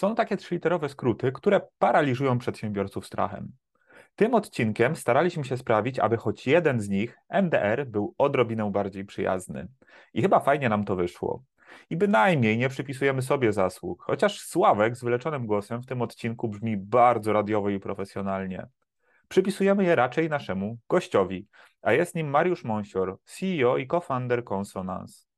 Są takie trzyliterowe skróty, które paraliżują przedsiębiorców strachem. Tym odcinkiem staraliśmy się sprawić, aby choć jeden z nich, MDR, był odrobinę bardziej przyjazny. I chyba fajnie nam to wyszło. I bynajmniej nie przypisujemy sobie zasług, chociaż Sławek z wyleczonym głosem w tym odcinku brzmi bardzo radiowo i profesjonalnie. Przypisujemy je raczej naszemu gościowi, a jest nim Mariusz Monsior, CEO i co-founder Consonance.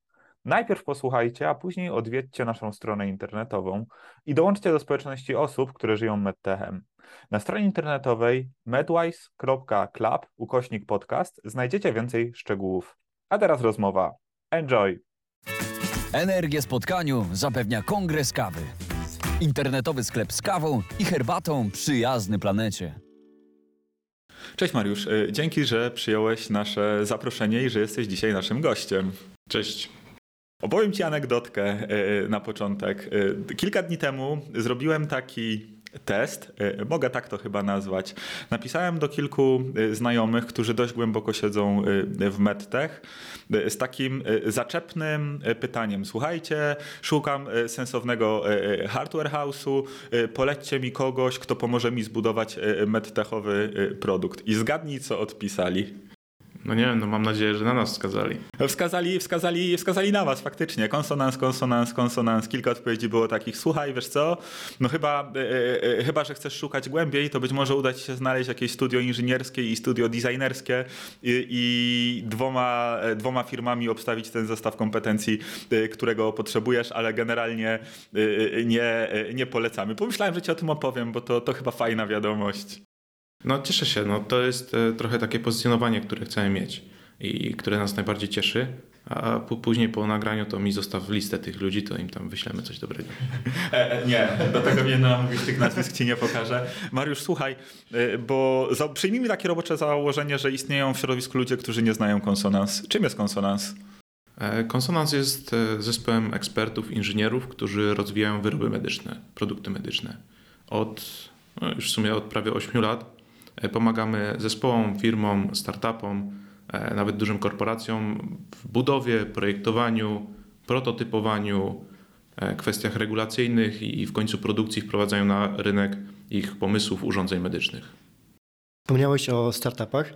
Najpierw posłuchajcie, a później odwiedźcie naszą stronę internetową i dołączcie do społeczności osób, które żyją medtechem. Na stronie internetowej medwise.club ukośnik podcast znajdziecie więcej szczegółów. A teraz rozmowa. Enjoy! Energię spotkaniu zapewnia Kongres Kawy. Internetowy sklep z kawą i herbatą przyjazny planecie. Cześć Mariusz, y, dzięki, że przyjąłeś nasze zaproszenie i że jesteś dzisiaj naszym gościem. Cześć. Opowiem Ci anegdotkę y, na początek. Y, kilka dni temu zrobiłem taki test, mogę tak to chyba nazwać. Napisałem do kilku znajomych, którzy dość głęboko siedzą w medtech, z takim zaczepnym pytaniem. Słuchajcie, szukam sensownego hardware house'u, polećcie mi kogoś, kto pomoże mi zbudować medtechowy produkt. I zgadnij, co odpisali. No nie wiem, no mam nadzieję, że na nas wskazali. Wskazali, wskazali, wskazali na was faktycznie. Konsonans, konsonans, konsonans. Kilka odpowiedzi było takich. Słuchaj, wiesz co? No chyba, e, e, chyba że chcesz szukać głębiej, to być może uda ci się znaleźć jakieś studio inżynierskie i studio designerskie i, i dwoma, e, dwoma firmami obstawić ten zestaw kompetencji, e, którego potrzebujesz, ale generalnie e, e, nie, nie polecamy. Pomyślałem, że ci o tym opowiem, bo to, to chyba fajna wiadomość. No cieszę się, no to jest e, trochę takie pozycjonowanie, które chcemy mieć i które nas najbardziej cieszy. A później po nagraniu to mi zostaw listę tych ludzi, to im tam wyślemy coś dobrego. E, e, nie, do tego mnie namówić, tych nazwisk ci nie pokażę. Mariusz, słuchaj, e, bo za, przyjmijmy takie robocze założenie, że istnieją w środowisku ludzie, którzy nie znają konsonans. Czym jest konsonans? Konsonans jest zespołem ekspertów, inżynierów, którzy rozwijają wyroby medyczne, produkty medyczne. Od no już w sumie od prawie 8 lat pomagamy zespołom, firmom, startupom, e, nawet dużym korporacjom w budowie, projektowaniu, prototypowaniu, e, kwestiach regulacyjnych i w końcu produkcji wprowadzaniu na rynek ich pomysłów, urządzeń medycznych. Wspomniałeś o startupach.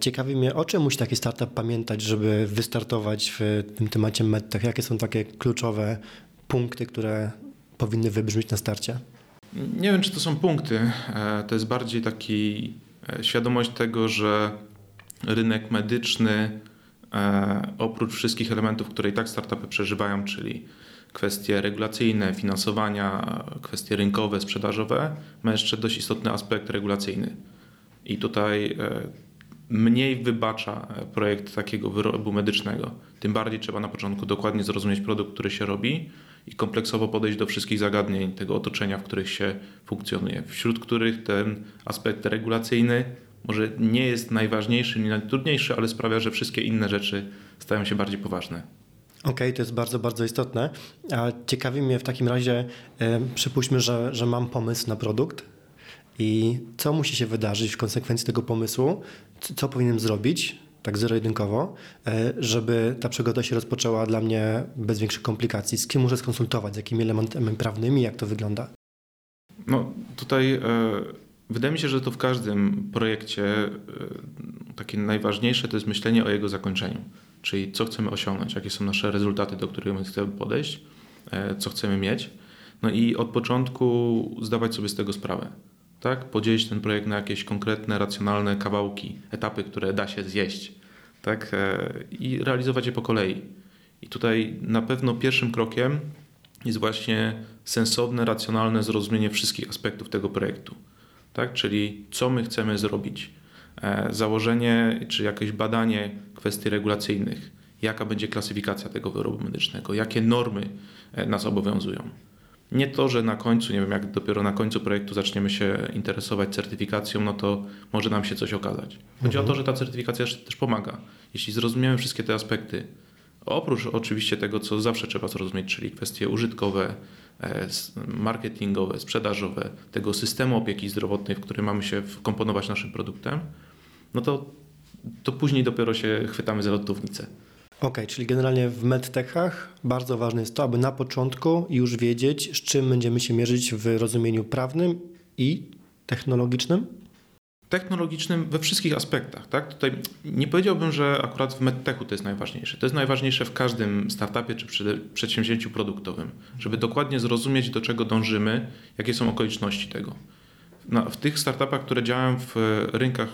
Ciekawi mnie, o czym musi taki startup pamiętać, żeby wystartować w tym temacie medtech? Jakie są takie kluczowe punkty, które powinny wybrzmieć na starcie? Nie wiem, czy to są punkty. E, to jest bardziej taki e, świadomość tego, że rynek medyczny e, oprócz wszystkich elementów, które i tak startupy przeżywają, czyli kwestie regulacyjne, finansowania, kwestie rynkowe, sprzedażowe, ma jeszcze dość istotny aspekt regulacyjny. I tutaj mniej wybacza projekt takiego wyrobu medycznego. Tym bardziej trzeba na początku dokładnie zrozumieć produkt, który się robi i kompleksowo podejść do wszystkich zagadnień tego otoczenia, w których się funkcjonuje, wśród których ten aspekt regulacyjny może nie jest najważniejszy, nie najtrudniejszy, ale sprawia, że wszystkie inne rzeczy stają się bardziej poważne. Okej, okay, to jest bardzo, bardzo istotne. A ciekawi mnie w takim razie, e, przypuśćmy, że, że mam pomysł na produkt i co musi się wydarzyć w konsekwencji tego pomysłu, co powinienem zrobić, tak zero-jedynkowo, e, żeby ta przygoda się rozpoczęła dla mnie bez większych komplikacji. Z kim muszę skonsultować, z jakimi elementami prawnymi, jak to wygląda? No tutaj e, wydaje mi się, że to w każdym projekcie e, takie najważniejsze to jest myślenie o jego zakończeniu, czyli co chcemy osiągnąć, jakie są nasze rezultaty, do których my chcemy podejść, co chcemy mieć. No i od początku zdawać sobie z tego sprawę tak? Podzielić ten projekt na jakieś konkretne, racjonalne kawałki, etapy, które da się zjeść, tak? E, I realizować je po kolei. I tutaj na pewno pierwszym krokiem jest właśnie sensowne, racjonalne zrozumienie wszystkich aspektów tego projektu, tak? Czyli co my chcemy zrobić, e, założenie czy jakieś badanie kwestii regulacyjnych, jaka będzie klasyfikacja tego wyrobu medycznego, jakie normy e, nas obowiązują. Nie to, że na końcu, nie wiem, jak dopiero na końcu projektu zaczniemy się interesować certyfikacją, no to może nam się coś okazać. Chodzi mhm. o to, że ta certyfikacja też pomaga. Jeśli zrozumiemy wszystkie te aspekty, oprócz oczywiście tego, co zawsze trzeba zrozumieć, czyli kwestie użytkowe, e, marketingowe, sprzedażowe, tego systemu opieki zdrowotnej, w który mamy się wkomponować naszym produktem, no to, to później dopiero się chwytamy za lotownicę. Ok, czyli generalnie w medtechach bardzo ważne jest to, aby na początku już wiedzieć, z czym będziemy się mierzyć w rozumieniu prawnym i technologicznym. Technologicznym we wszystkich aspektach. Tak? Tutaj nie powiedziałbym, że akurat w medtechu to jest najważniejsze. To jest najważniejsze w każdym startupie czy przedsięwzięciu produktowym, żeby dokładnie zrozumieć, do czego dążymy, jakie są okoliczności tego. W tych startupach, które działają w rynkach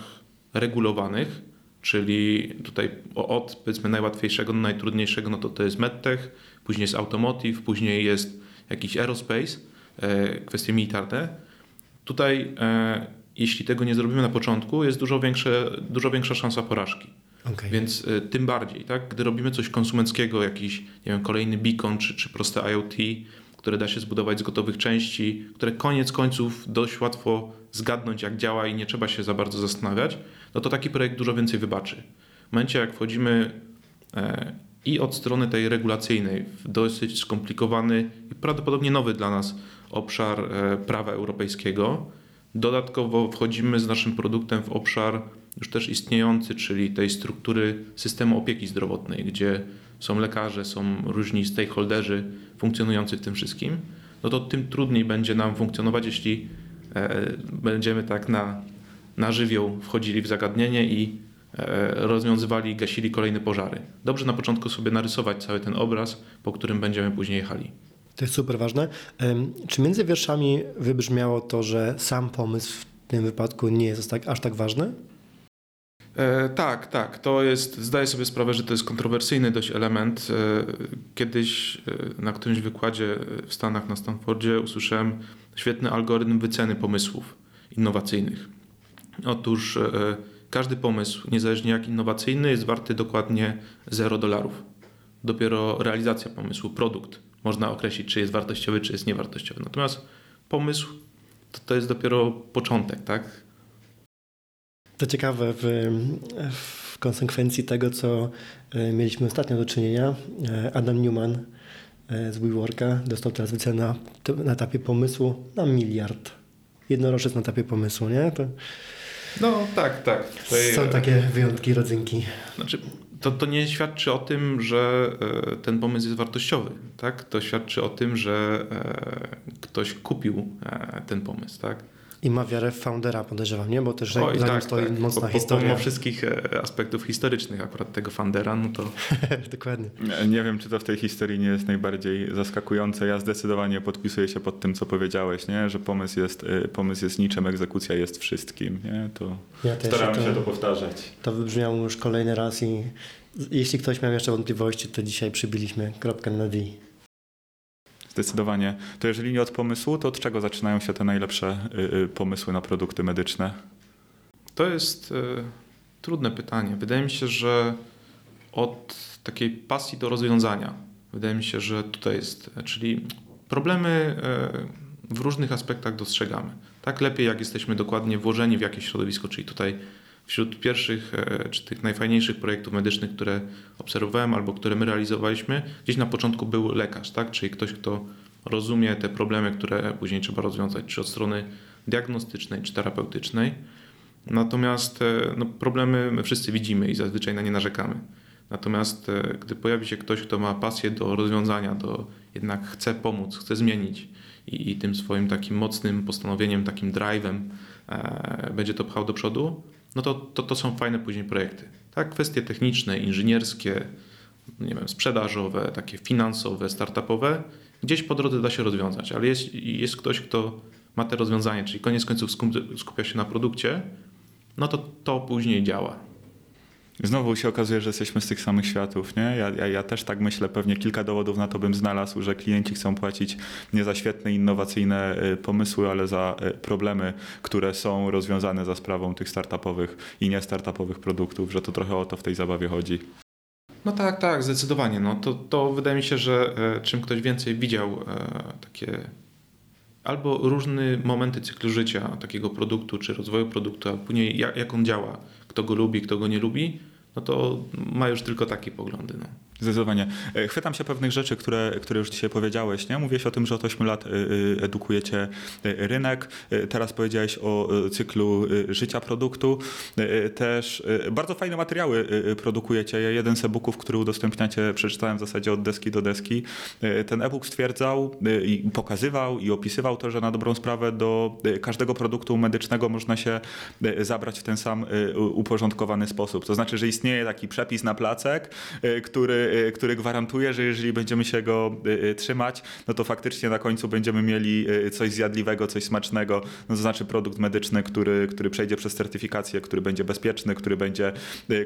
regulowanych, czyli tutaj od powiedzmy najłatwiejszego do najtrudniejszego, no to to jest medtech, później jest automotive, później jest jakiś aerospace, e, kwestie militarne. Tutaj e, jeśli tego nie zrobimy na początku, jest dużo, większe, dużo większa szansa porażki. Okay. Więc y, tym bardziej, tak? gdy robimy coś konsumenckiego, jakiś nie wiem, kolejny beacon czy, czy proste IoT, które da się zbudować z gotowych części, które koniec końców dość łatwo zgadnąć, jak działa i nie trzeba się za bardzo zastanawiać, no to taki projekt dużo więcej wybaczy. W momencie, jak wchodzimy e, i od strony tej regulacyjnej w dosyć skomplikowany i prawdopodobnie nowy dla nas obszar e, prawa europejskiego, dodatkowo wchodzimy z naszym produktem w obszar już też istniejący, czyli tej struktury systemu opieki zdrowotnej, gdzie są lekarze, są różni stakeholderzy funkcjonujący w tym wszystkim, no to tym trudniej będzie nam funkcjonować, jeśli e, będziemy tak na, na żywioł wchodzili w zagadnienie i e, rozwiązywali, gasili kolejne pożary. Dobrze na początku sobie narysować cały ten obraz, po którym będziemy później jechali. To jest super ważne. Czy między wierszami wybrzmiało to, że sam pomysł w tym wypadku nie jest tak, aż tak ważny? E, tak, tak. To jest, zdaję sobie sprawę, że to jest kontrowersyjny dość element. E, kiedyś e, na którymś wykładzie w Stanach, na Stanfordzie, usłyszałem świetny algorytm wyceny pomysłów innowacyjnych. Otóż e, każdy pomysł, niezależnie jak innowacyjny, jest warty dokładnie 0 dolarów. Dopiero realizacja pomysłu, produkt, można określić, czy jest wartościowy, czy jest niewartościowy. Natomiast pomysł to, to jest dopiero początek, tak? To ciekawe, w, w konsekwencji tego, co e, mieliśmy ostatnio do czynienia, e, Adam Newman z WeWorka dostał teraz wycenę na, na etapie pomysłu na miliard. Jednorożec na etapie pomysłu, nie? To no tak, tak. Tutaj, są takie wyjątki, rodzynki. Znaczy, to, to nie świadczy o tym, że ten pomysł jest wartościowy. Tak? To świadczy o tym, że ktoś kupił ten pomysł. Tak? I ma wiarę w foundera, podejrzewam, nie? Bo też Oj, tak, stoi tak. mocna po, historia. Pomimo wszystkich e, aspektów historycznych akurat tego foundera, no to... Dokładnie. Nie, nie, wiem, czy to w tej historii nie jest najbardziej zaskakujące. Ja zdecydowanie podpisuję się pod tym, co powiedziałeś, nie? Że pomysł jest, e, pomysł jest niczym, egzekucja jest wszystkim, nie? To ja staram się to powtarzać. To wybrzmiało już kolejny raz i jeśli ktoś miał jeszcze wątpliwości, to dzisiaj przybiliśmy kropkę na D. Zdecydowanie. To jeżeli nie od pomysłu, to od czego zaczynają się te najlepsze y, y, pomysły na produkty medyczne? To jest y, trudne pytanie. Wydaje mi się, że od takiej pasji do rozwiązania. Wydaje mi się, że tutaj jest, czyli problemy w różnych aspektach dostrzegamy. Tak lepiej, jak jesteśmy dokładnie włożeni w jakieś środowisko, czyli tutaj wśród pierwszych, czy tych najfajniejszych projektów medycznych, które obserwowałem albo które my realizowaliśmy, gdzieś na początku był lekarz, tak? czyli ktoś, kto rozumie te problemy, które później trzeba rozwiązać, czy od strony diagnostycznej, czy terapeutycznej. Natomiast e, no, problemy my wszyscy widzimy i zazwyczaj na nie narzekamy. Natomiast e, gdy pojawi się ktoś, kto ma pasję do rozwiązania, to jednak chce pomóc, chce zmienić i, i tym swoim takim mocnym postanowieniem, takim drive'em e, będzie to pchał do przodu, no to, to, to są fajne później projekty. Tak, kwestie techniczne, inżynierskie, nie wiem, sprzedażowe, takie finansowe, startupowe, gdzieś po drodze da się rozwiązać, ale jest, jest ktoś, kto ma te rozwiązanie, czyli koniec końców skupia się na produkcie, no to to później działa. Znowu się okazuje, że jesteśmy z tych samych światów, nie? Ja, ja, ja, też tak myślę, pewnie kilka dowodów na to bym znalazł, że klienci chcą płacić nie za świetne, innowacyjne y, pomysły, ale za y, problemy, które są rozwiązane za sprawą tych startupowych i niestartupowych produktów, że to trochę o to w tej zabawie chodzi. No tak, tak, zdecydowanie. No, to, to wydaje mi się, że e, czym ktoś więcej widział takie albo różne momenty cyklu życia takiego produktu, czy rozwoju produktu, a później jak, jak on działa, kto go lubi, kto go nie lubi, no to ma już tylko takie poglądy. No. Zdecydowanie. E, chwytam się pewnych rzeczy, które, które już dzisiaj powiedziałeś. Nie? Mówiłeś o tym, że od 8 lat e, e, edukujecie rynek. Teraz powiedziałeś o cyklu życia produktu. Też bardzo fajne materiały produkujecie. Ja jeden z e-booków, który udostępniacie, przeczytałem w zasadzie od deski do deski. Ten e-book stwierdzał i pokazywał i opisywał to, że na dobrą sprawę do każdego produktu medycznego można się zabrać w ten sam uporządkowany sposób. To znaczy, że istnieje taki przepis na placek, który Y, który gwarantuje, że jeżeli będziemy się go y, y, trzymać, no to faktycznie na końcu będziemy mieli coś zjadliwego, coś smacznego, no to znaczy produkt medyczny, który, który przejdzie przez certyfikację, który będzie bezpieczny, który będzie,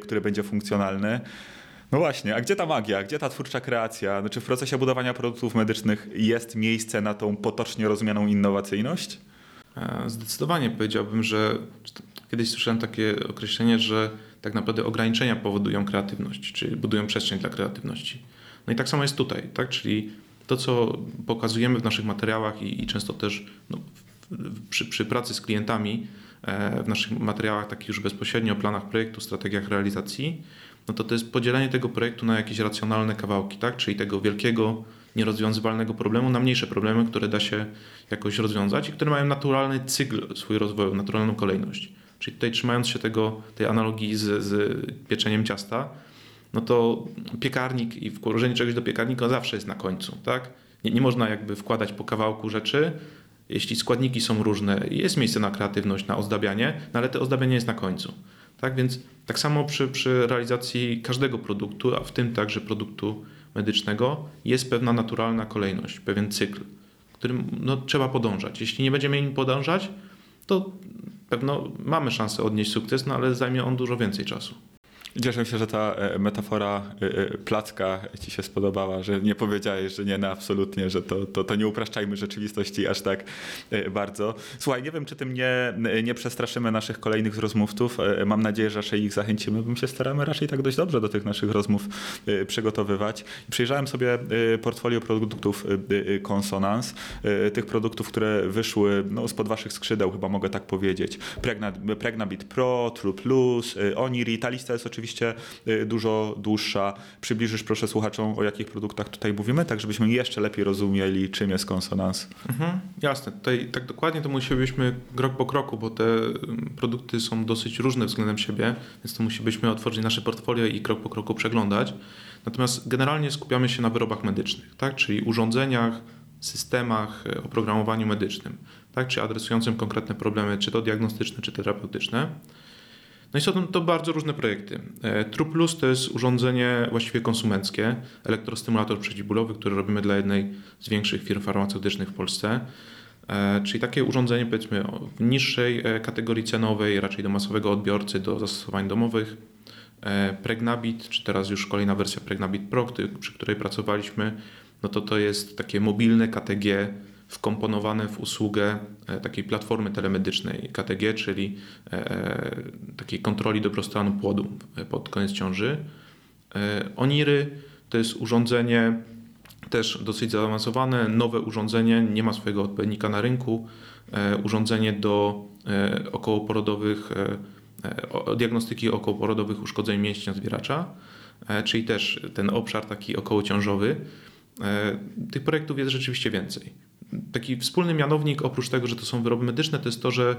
który będzie funkcjonalny. No właśnie, a gdzie ta magia, gdzie ta twórcza kreacja? Znaczy w procesie budowania produktów medycznych jest miejsce na tą potocznie rozumianą innowacyjność? E, zdecydowanie powiedziałbym, że kiedyś słyszałem takie określenie, że tak naprawdę ograniczenia powodują kreatywność, czyli budują przestrzeń dla kreatywności. No i tak samo jest tutaj, tak? czyli to, co pokazujemy w naszych materiałach i, i często też no, przy, przy, pracy z klientami, e, w naszych materiałach takich już bezpośrednio, planach projektu, strategiach realizacji, no to to jest podzielenie tego projektu na jakieś racjonalne kawałki, tak? czyli tego wielkiego, nierozwiązywalnego problemu na mniejsze problemy, które da się jakoś rozwiązać i które mają naturalny cykl swój rozwoju, naturalną kolejność. Czyli tutaj trzymając się tego, tej analogii z, z pieczeniem ciasta, no to piekarnik i włożenie czegoś do piekarnika zawsze jest na końcu, tak? Nie, nie można jakby wkładać po kawałku rzeczy, jeśli składniki są różne, jest miejsce na kreatywność, na ozdabianie, no ale to ozdabianie jest na końcu. Tak więc tak samo przy, przy realizacji każdego produktu, a w tym także produktu medycznego, jest pewna naturalna kolejność, pewien cykl, którym no, trzeba podążać. Jeśli nie będziemy im podążać, to pewno mamy szansę odnieść sukces, no ale zajmie on dużo więcej czasu. Cieszę się, że ta e, metafora e, e, placka ci się spodobała, że nie powiedziałeś, że nie, no absolutnie, że to, to, to nie upraszczajmy rzeczywistości aż tak bardzo. Słuchaj, nie wiem, czy tym nie, nie przestraszymy naszych kolejnych rozmówców. Mam nadzieję, że raczej ich zachęcimy, bo my się staramy raczej tak dość dobrze do tych naszych rozmów przygotowywać. Przyjrzałem sobie portfolio produktów Consonance, tych produktów, które wyszły no, spod waszych skrzydeł, chyba mogę tak powiedzieć. Pregnabit Pro, True Plus, Oniri, ta lista jest oczywiście oczywiście y, dużo dłuższa. Przybliżysz proszę słuchaczom, o jakich produktach tutaj mówimy, tak żebyśmy jeszcze lepiej rozumieli, czym jest konsonans. Mhm, jasne. Tutaj tak dokładnie to musielibyśmy krok po kroku, bo te mm, produkty są dosyć różne względem siebie, więc to musielibyśmy otworzyć nasze portfolio i krok po kroku przeglądać. Natomiast generalnie skupiamy się na wyrobach medycznych, tak? czyli urządzeniach, systemach, e, oprogramowaniu medycznym, tak? czy adresującym konkretne problemy, czy to diagnostyczne, czy terapeutyczne. No i są to bardzo różne projekty. E, True Plus to jest urządzenie właściwie konsumenckie, elektrostymulator przeciwbólowy, który robimy dla jednej z większych firm farmaceutycznych w Polsce. E, czyli takie urządzenie powiedzmy w niższej e, kategorii cenowej, raczej do masowego odbiorcy, do zastosowań domowych. Pregnabit, czy teraz już kolejna wersja Pregnabit Pro, przy której pracowaliśmy, no to to jest takie mobilne KTG wkomponowane w usługę e, takiej platformy telemedycznej KTG, czyli e, e, takiej kontroli dobrostanu płodu pod koniec ciąży. Oniry to jest urządzenie też dosyć zaawansowane, nowe urządzenie, nie ma swojego odpowiednika na rynku. Urządzenie do okołoporodowych, diagnostyki okołoporodowych uszkodzeń mięśnia zwieracza, czyli też ten obszar taki okołociążowy. Tych projektów jest rzeczywiście więcej taki wspólny mianownik, oprócz tego, że to są wyroby medyczne, to jest to, że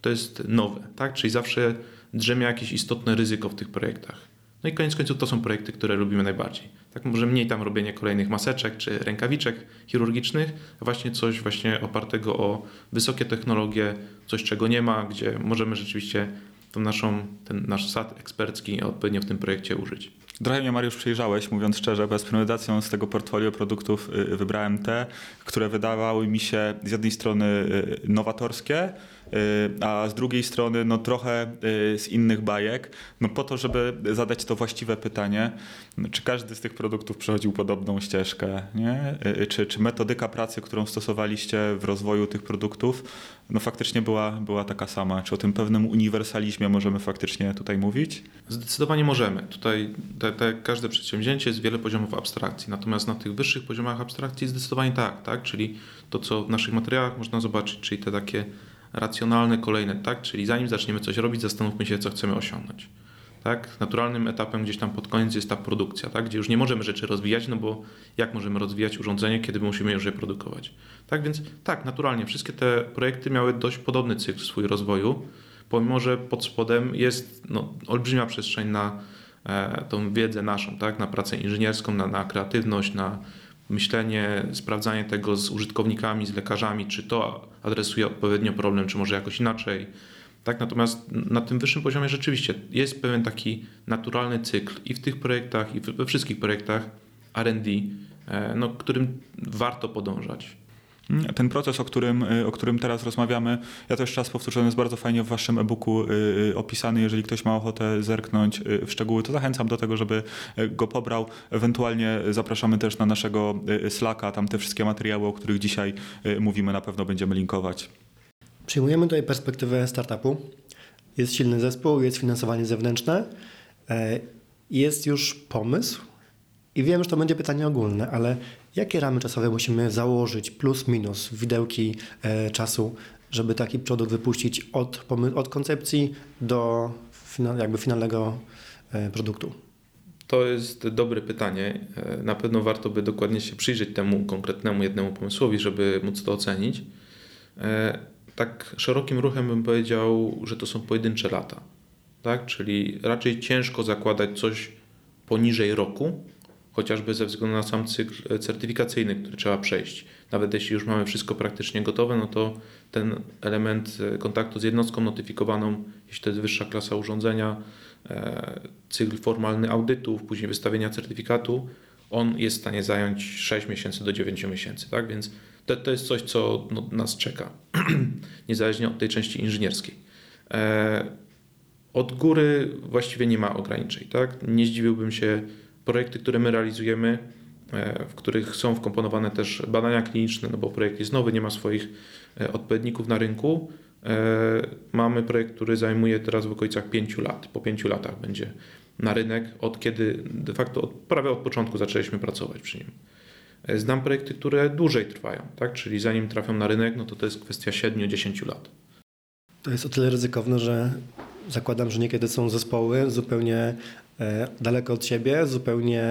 to jest nowe, tak? Czyli zawsze drzemie jakieś istotne ryzyko w tych projektach. No i koniec końców to są projekty, które lubimy najbardziej. Tak może mniej tam robienie kolejnych maseczek czy rękawiczek chirurgicznych, a właśnie coś właśnie opartego o wysokie technologie, coś czego nie ma, gdzie możemy rzeczywiście tą naszą, ten nasz sad ekspercki odpowiednio w tym projekcie użyć. Trochę mnie Mariusz przyjrzałeś, mówiąc szczerze, bez premedytacją z tego portfolio produktów y, wybrałem te, które wydawały mi się z jednej strony y, nowatorskie, Y, a z drugiej strony no trochę y, z innych bajek, no po to, żeby zadać to właściwe pytanie, czy każdy z tych produktów przechodził podobną ścieżkę, nie? Y, czy, czy metodyka pracy, którą stosowaliście w rozwoju tych produktów, no faktycznie była, była taka sama? Czy o tym pewnym uniwersalizmie możemy faktycznie tutaj mówić? Zdecydowanie możemy. Tutaj te, każde przedsięwzięcie jest wiele poziomów abstrakcji, natomiast na tych wyższych poziomach abstrakcji zdecydowanie tak, tak? czyli to, co w naszych materiałach można zobaczyć, czyli te takie racjonalne kolejne, tak? Czyli zanim zaczniemy coś robić, zastanówmy się, co chcemy osiągnąć. Tak? Naturalnym etapem gdzieś tam pod koniec jest ta produkcja, tak? gdzie już nie możemy rzeczy rozwijać, no bo jak możemy rozwijać urządzenie, kiedy musimy już je produkować. Tak więc tak, naturalnie wszystkie te projekty miały dość podobny cykl swój rozwoju, pomimo że pod spodem jest no, olbrzymia przestrzeń na e, tą wiedzę naszą, tak? na pracę inżynierską, na, na kreatywność, na myślenie, sprawdzanie tego z użytkownikami, z lekarzami, czy to adresuje odpowiednio problem, czy może jakoś inaczej. Tak, natomiast na tym wyższym poziomie rzeczywiście jest pewien taki naturalny cykl i w tych projektach, i we wszystkich projektach RD, e, no, którym warto podążać. Ten proces, o którym, y, o którym teraz rozmawiamy, ja też czas powtórzę, jest bardzo fajnie w waszym e-booku y, y, opisany. Jeżeli ktoś ma ochotę zerknąć w szczegóły, to zachęcam do tego, żeby go pobrał. Ewentualnie zapraszamy też na naszego Slacka, tam te wszystkie materiały, o których dzisiaj mówimy, na pewno będziemy linkować. Przyjmujemy tutaj perspektywę startupu. Jest silny zespół, jest finansowanie zewnętrzne, e, jest już pomysł i wiem, że to będzie pytanie ogólne, ale Jakie ramy czasowe musimy założyć, plus minus, widełki e, czasu, żeby taki produkt wypuścić od, od koncepcji do jakby finalnego e, produktu? To jest dobre pytanie. E, na pewno warto by dokładnie się przyjrzeć temu konkretnemu jednemu pomysłowi, żeby móc to ocenić. Tak szerokim ruchem bym powiedział, że to są pojedyncze lata. Tak? Czyli raczej ciężko zakładać coś poniżej roku, chociażby ze względu na sam cykl certyfikacyjny, który trzeba przejść. Nawet jeśli już mamy wszystko praktycznie gotowe, no to ten element e, kontaktu z jednostką notyfikowaną, jeśli to jest wyższa klasa urządzenia, e, cykl formalny audytów, później wystawienia certyfikatu, on jest w stanie zająć 6 miesięcy do 9 miesięcy. Tak? Więc to, to jest coś, co no, nas czeka, niezależnie od tej części inżynierskiej. E, od góry właściwie nie ma ograniczeń. Tak? Nie zdziwiłbym się, projekty, które my realizujemy, e, w których są wkomponowane też badania kliniczne, no bo projekt jest nowy, nie ma swoich e, odpowiedników na rynku. E, mamy projekt, który zajmuje teraz w okolicach 5 lat. Po 5 latach będzie na rynek, od kiedy de facto od, prawie od początku zaczęliśmy pracować przy nim. Znam projekty, które dłużej trwają, tak? czyli zanim trafią na rynek, no to to jest kwestia 7-10 lat. To jest o tyle ryzykowne, że zakładam, że niekiedy są zespoły zupełnie daleko od siebie, zupełnie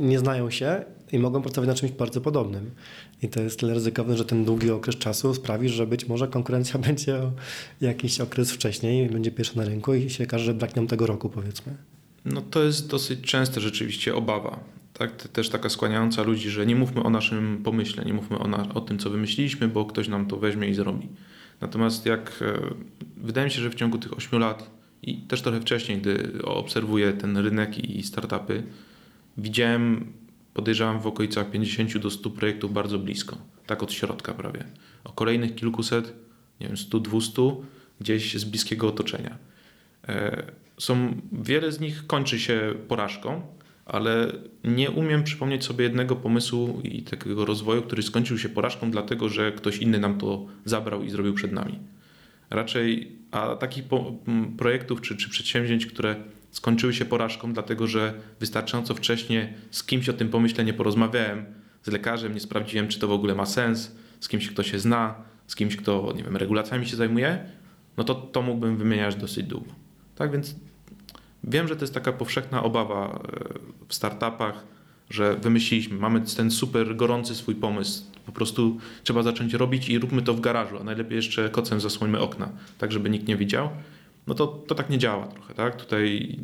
nie znają się i mogą pracować na czymś bardzo podobnym. I to jest tyle ryzykowne, że ten długi okres czasu sprawi, że być może konkurencja będzie jakiś okres wcześniej, będzie pierwsza na rynku i się okaże, że braknie tego roku, powiedzmy. No to jest dosyć często rzeczywiście obawa. Tak? Też taka skłaniająca ludzi, że nie mówmy o naszym pomyśle, nie mówmy o, na, o tym, co wymyśliliśmy, bo ktoś nam to weźmie i zrobi. Natomiast jak e, wydaje mi się, że w ciągu tych 8 lat i też trochę wcześniej, gdy obserwuję ten rynek i startupy, widziałem, podejrzewam, w okolicach 50 do 100 projektów bardzo blisko, tak od środka prawie. O kolejnych kilkuset, nie wiem, 100, 200 gdzieś z bliskiego otoczenia. E, są, wiele z nich kończy się porażką, ale nie umiem przypomnieć sobie jednego pomysłu i takiego rozwoju, który skończył się porażką, dlatego że ktoś inny nam to zabrał i zrobił przed nami. Raczej, a takich projektów czy, czy przedsięwzięć, które skończyły się porażką, dlatego że wystarczająco wcześnie z kimś o tym pomyśle nie porozmawiałem, z lekarzem nie sprawdziłem, czy to w ogóle ma sens, z kimś, kto się zna, z kimś, kto, nie wiem, regulacjami się zajmuje, no to to mógłbym wymieniać dosyć długo. Tak więc wiem, że to jest taka powszechna obawa e, w startupach, że wymyśliliśmy, mamy ten super gorący swój pomysł, po prostu trzeba zacząć robić i róbmy to w garażu, a najlepiej jeszcze kocem zasłońmy okna, tak żeby nikt nie widział. No to, to tak nie działa trochę, tak? Tutaj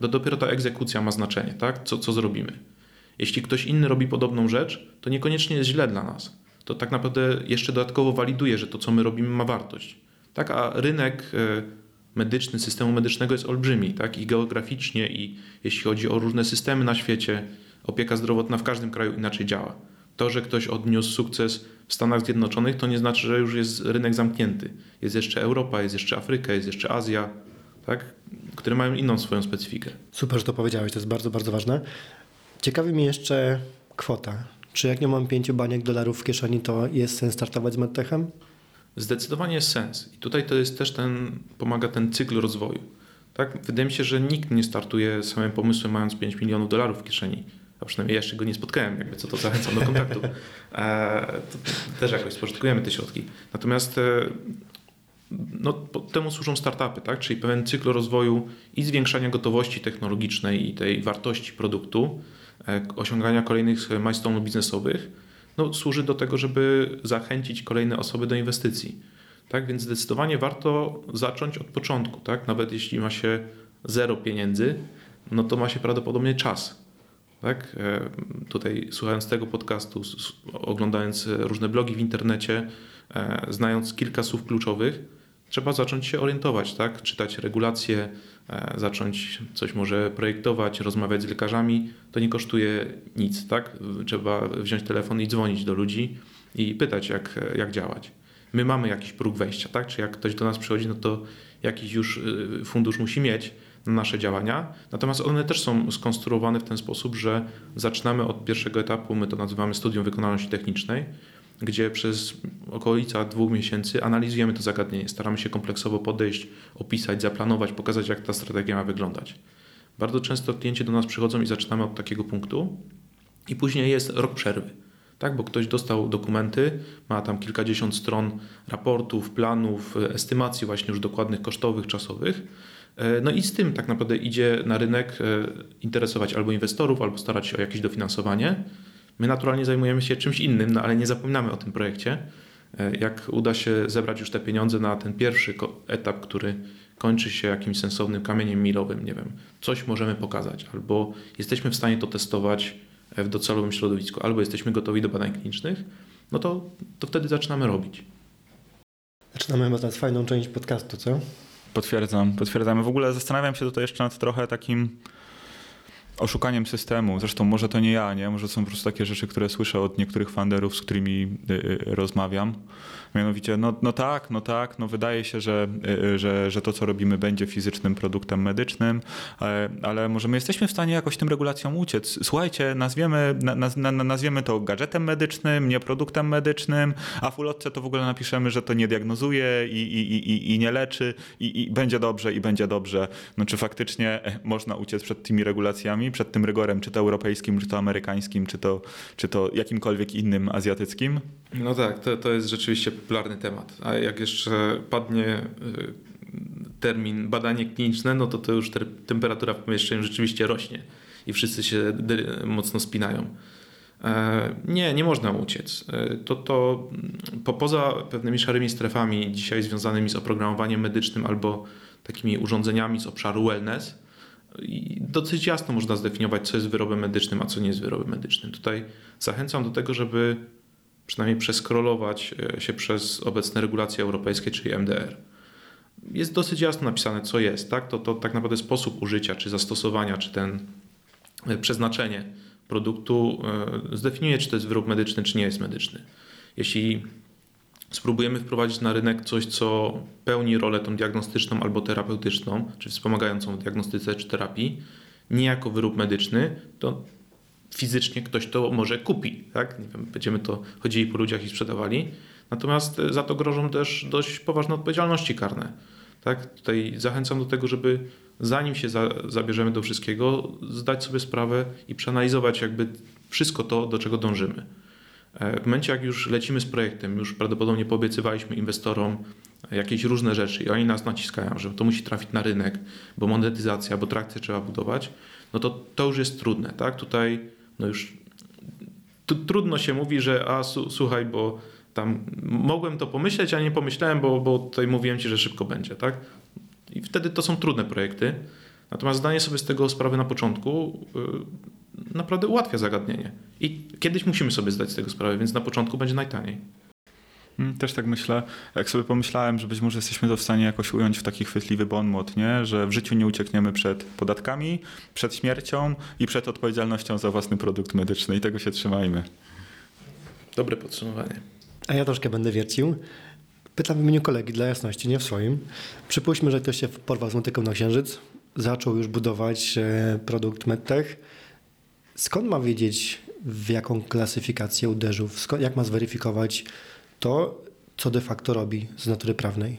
dopiero ta egzekucja ma znaczenie, tak? Co, co zrobimy. Jeśli ktoś inny robi podobną rzecz, to niekoniecznie jest źle dla nas. To tak naprawdę jeszcze dodatkowo waliduje, że to, co my robimy, ma wartość. Tak, a rynek e, medyczny, systemu medycznego jest olbrzymi, tak? I geograficznie, i jeśli chodzi o różne systemy na świecie, opieka zdrowotna w każdym kraju inaczej działa. To, że ktoś odniósł sukces w Stanach Zjednoczonych, to nie znaczy, że już jest rynek zamknięty. Jest jeszcze Europa, jest jeszcze Afryka, jest jeszcze Azja, tak? które mają inną swoją specyfikę. Super, że to powiedziałeś, to jest bardzo, bardzo ważne. Ciekawi mnie jeszcze kwota. Czy jak nie mam pięciu baniek dolarów w kieszeni, to jest sens startować z medtechem? Zdecydowanie jest sens. I tutaj to jest też ten, pomaga ten cykl rozwoju. Tak? Wydaje mi się, że nikt nie startuje samym pomysłem mając 5 milionów dolarów w kieszeni a przynajmniej jeszcze go nie spotkałem, jakby co to zachęcam do kontaktu. E, też jakoś spożytkujemy te środki. Natomiast e, no, temu służą startupy, tak? czyli pewien cykl rozwoju i zwiększania gotowości technologicznej i tej wartości produktu, e, osiągania kolejnych milestone'ów biznesowych, no, służy do tego, żeby zachęcić kolejne osoby do inwestycji. Tak więc zdecydowanie warto zacząć od początku, tak? Nawet jeśli ma się zero pieniędzy, no to ma się prawdopodobnie czas. Tak? E, tutaj słuchając tego podcastu, oglądając różne blogi w internecie, e, znając kilka słów kluczowych, trzeba zacząć się orientować, tak? czytać regulacje, e, zacząć coś może projektować, rozmawiać z lekarzami. To nie kosztuje nic. Tak? Trzeba wziąć telefon i dzwonić do ludzi i pytać, jak, jak działać. My mamy jakiś próg wejścia, tak? czy jak ktoś do nas przychodzi, no to jakiś już y, fundusz musi mieć nasze działania. Natomiast one też są skonstruowane w ten sposób, że zaczynamy od pierwszego etapu, my to nazywamy studium wykonalności technicznej, gdzie przez okolica dwóch miesięcy analizujemy to zagadnienie, staramy się kompleksowo podejść, opisać, zaplanować, pokazać, jak ta strategia ma wyglądać. Bardzo często klienci do nas przychodzą i zaczynamy od takiego punktu, i później jest rok przerwy. Tak, bo ktoś dostał dokumenty, ma tam kilkadziesiąt stron raportów, planów, estymacji właśnie już dokładnych kosztowych, czasowych. E, no i z tym tak naprawdę idzie na rynek e, interesować albo inwestorów, albo starać się o jakieś dofinansowanie. My naturalnie zajmujemy się czymś innym, no ale nie zapominamy o tym projekcie. E, jak uda się zebrać już te pieniądze na ten pierwszy etap, który kończy się jakimś sensownym kamieniem milowym, nie wiem, coś możemy pokazać, albo jesteśmy w stanie to testować w docelowym środowisku, albo jesteśmy gotowi do badań klinicznych, no to, to wtedy zaczynamy robić. Zaczynamy chyba teraz fajną część podcastu, co? Potwierdzam, potwierdzam. W ogóle zastanawiam się tutaj jeszcze nad trochę takim oszukaniem systemu. Zresztą może to nie ja, nie? Może są po prostu takie rzeczy, które słyszę od niektórych funderów, z którymi y, y, rozmawiam. Mianowicie, no, no tak, no tak, no wydaje się, że, y, że, że to, co robimy, będzie fizycznym produktem medycznym, ale, ale może my jesteśmy w stanie jakoś tym regulacjom uciec. Słuchajcie, nazwiemy, naz, nazwiemy to gadżetem medycznym, nie produktem medycznym, a w ulotce to w ogóle napiszemy, że to nie diagnozuje i, i, i, i nie leczy i, i będzie dobrze i będzie dobrze. No czy faktycznie e, można uciec przed tymi regulacjami, przed tym rygorem, czy to europejskim, czy to amerykańskim, czy to, czy to jakimkolwiek innym azjatyckim? No tak, to, to jest rzeczywiście popularny temat. A jak jeszcze padnie y, termin badanie kliniczne, no to to już te, temperatura w pomieszczeniu rzeczywiście rośnie i wszyscy się mocno spinają. E, nie, nie można uciec. E, to, to po, poza pewnymi szarymi strefami dzisiaj związanymi z oprogramowaniem medycznym albo takimi urządzeniami z obszaru wellness, dosyć jasno można zdefiniować, co jest wyrobem medycznym, a co nie jest wyrobem medycznym. Tutaj zachęcam do tego, żeby przynajmniej przeskrolować e, się przez obecne regulacje europejskie, czyli MDR. Jest dosyć jasno napisane, co jest. Tak? To, to tak naprawdę sposób użycia, czy zastosowania, czy ten e, przeznaczenie produktu e, zdefiniuje, czy to jest wyrób medyczny, czy nie jest medyczny. Jeśli spróbujemy wprowadzić na rynek coś, co pełni rolę tą diagnostyczną albo terapeutyczną, czy wspomagającą w diagnostyce czy terapii, nie jako wyrób medyczny, to fizycznie ktoś to może kupi. Tak? Nie wiem, będziemy to chodzili po ludziach i sprzedawali. Natomiast e, za to grożą też dość poważne odpowiedzialności karne. Tak? Tutaj zachęcam do tego, żeby zanim się za, zabierzemy do wszystkiego, zdać sobie sprawę i przeanalizować jakby wszystko to, do czego dążymy. E, w momencie, jak już lecimy z projektem, już prawdopodobnie poobiecywaliśmy inwestorom jakieś różne rzeczy i oni nas naciskają, że to musi trafić na rynek, bo monetyzacja, bo trakcję trzeba budować, no to to już jest trudne. Tak? Tutaj no już trudno się mówi, że a słuchaj, bo tam mogłem to pomyśleć, a nie pomyślałem, bo, bo tutaj mówiłem ci, że szybko będzie, tak? I wtedy to są trudne projekty. Natomiast zdanie sobie z tego sprawy na początku yy, naprawdę ułatwia zagadnienie. I kiedyś musimy sobie zdać z tego sprawę, więc na początku będzie najtaniej. Mm, też tak myślę. Jak sobie pomyślałem, że być może jesteśmy to w stanie jakoś ująć w taki chwytliwy bon mot, nie? że w życiu nie uciekniemy przed podatkami, przed śmiercią i przed odpowiedzialnością za własny produkt medyczny i tego się trzymajmy. Dobre podsumowanie. A ja troszkę będę wiercił. Pytam w imieniu kolegi dla jasności, nie w swoim. Przypuśćmy, że ktoś się porwał z motyką na księżyc, zaczął już budować e, produkt medtech. Skąd ma wiedzieć, w jaką klasyfikację uderzył? Jak ma zweryfikować to, co de facto robi z natury prawnej?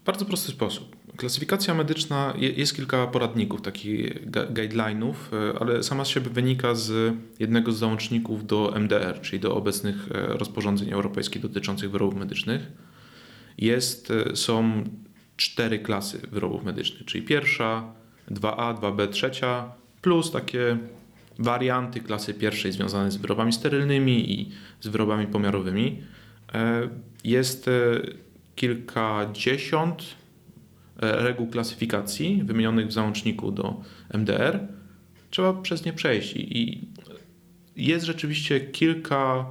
W bardzo prosty sposób. Klasyfikacja medyczna, jest kilka poradników, takich guideline'ów, e, ale sama z siebie wynika z jednego z załączników do MDR, czyli do obecnych e, rozporządzeń europejskich dotyczących wyrobów medycznych. jest, e, są cztery klasy wyrobów medycznych, czyli pierwsza, 2A, 2B, trzecia, plus takie warianty klasy pierwszej związane z wyrobami sterylnymi i z wyrobami pomiarowymi. E, jest e, kilkadziesiąt reguł klasyfikacji wymienionych w załączniku do MDR. Trzeba przez nie przejść i jest rzeczywiście kilka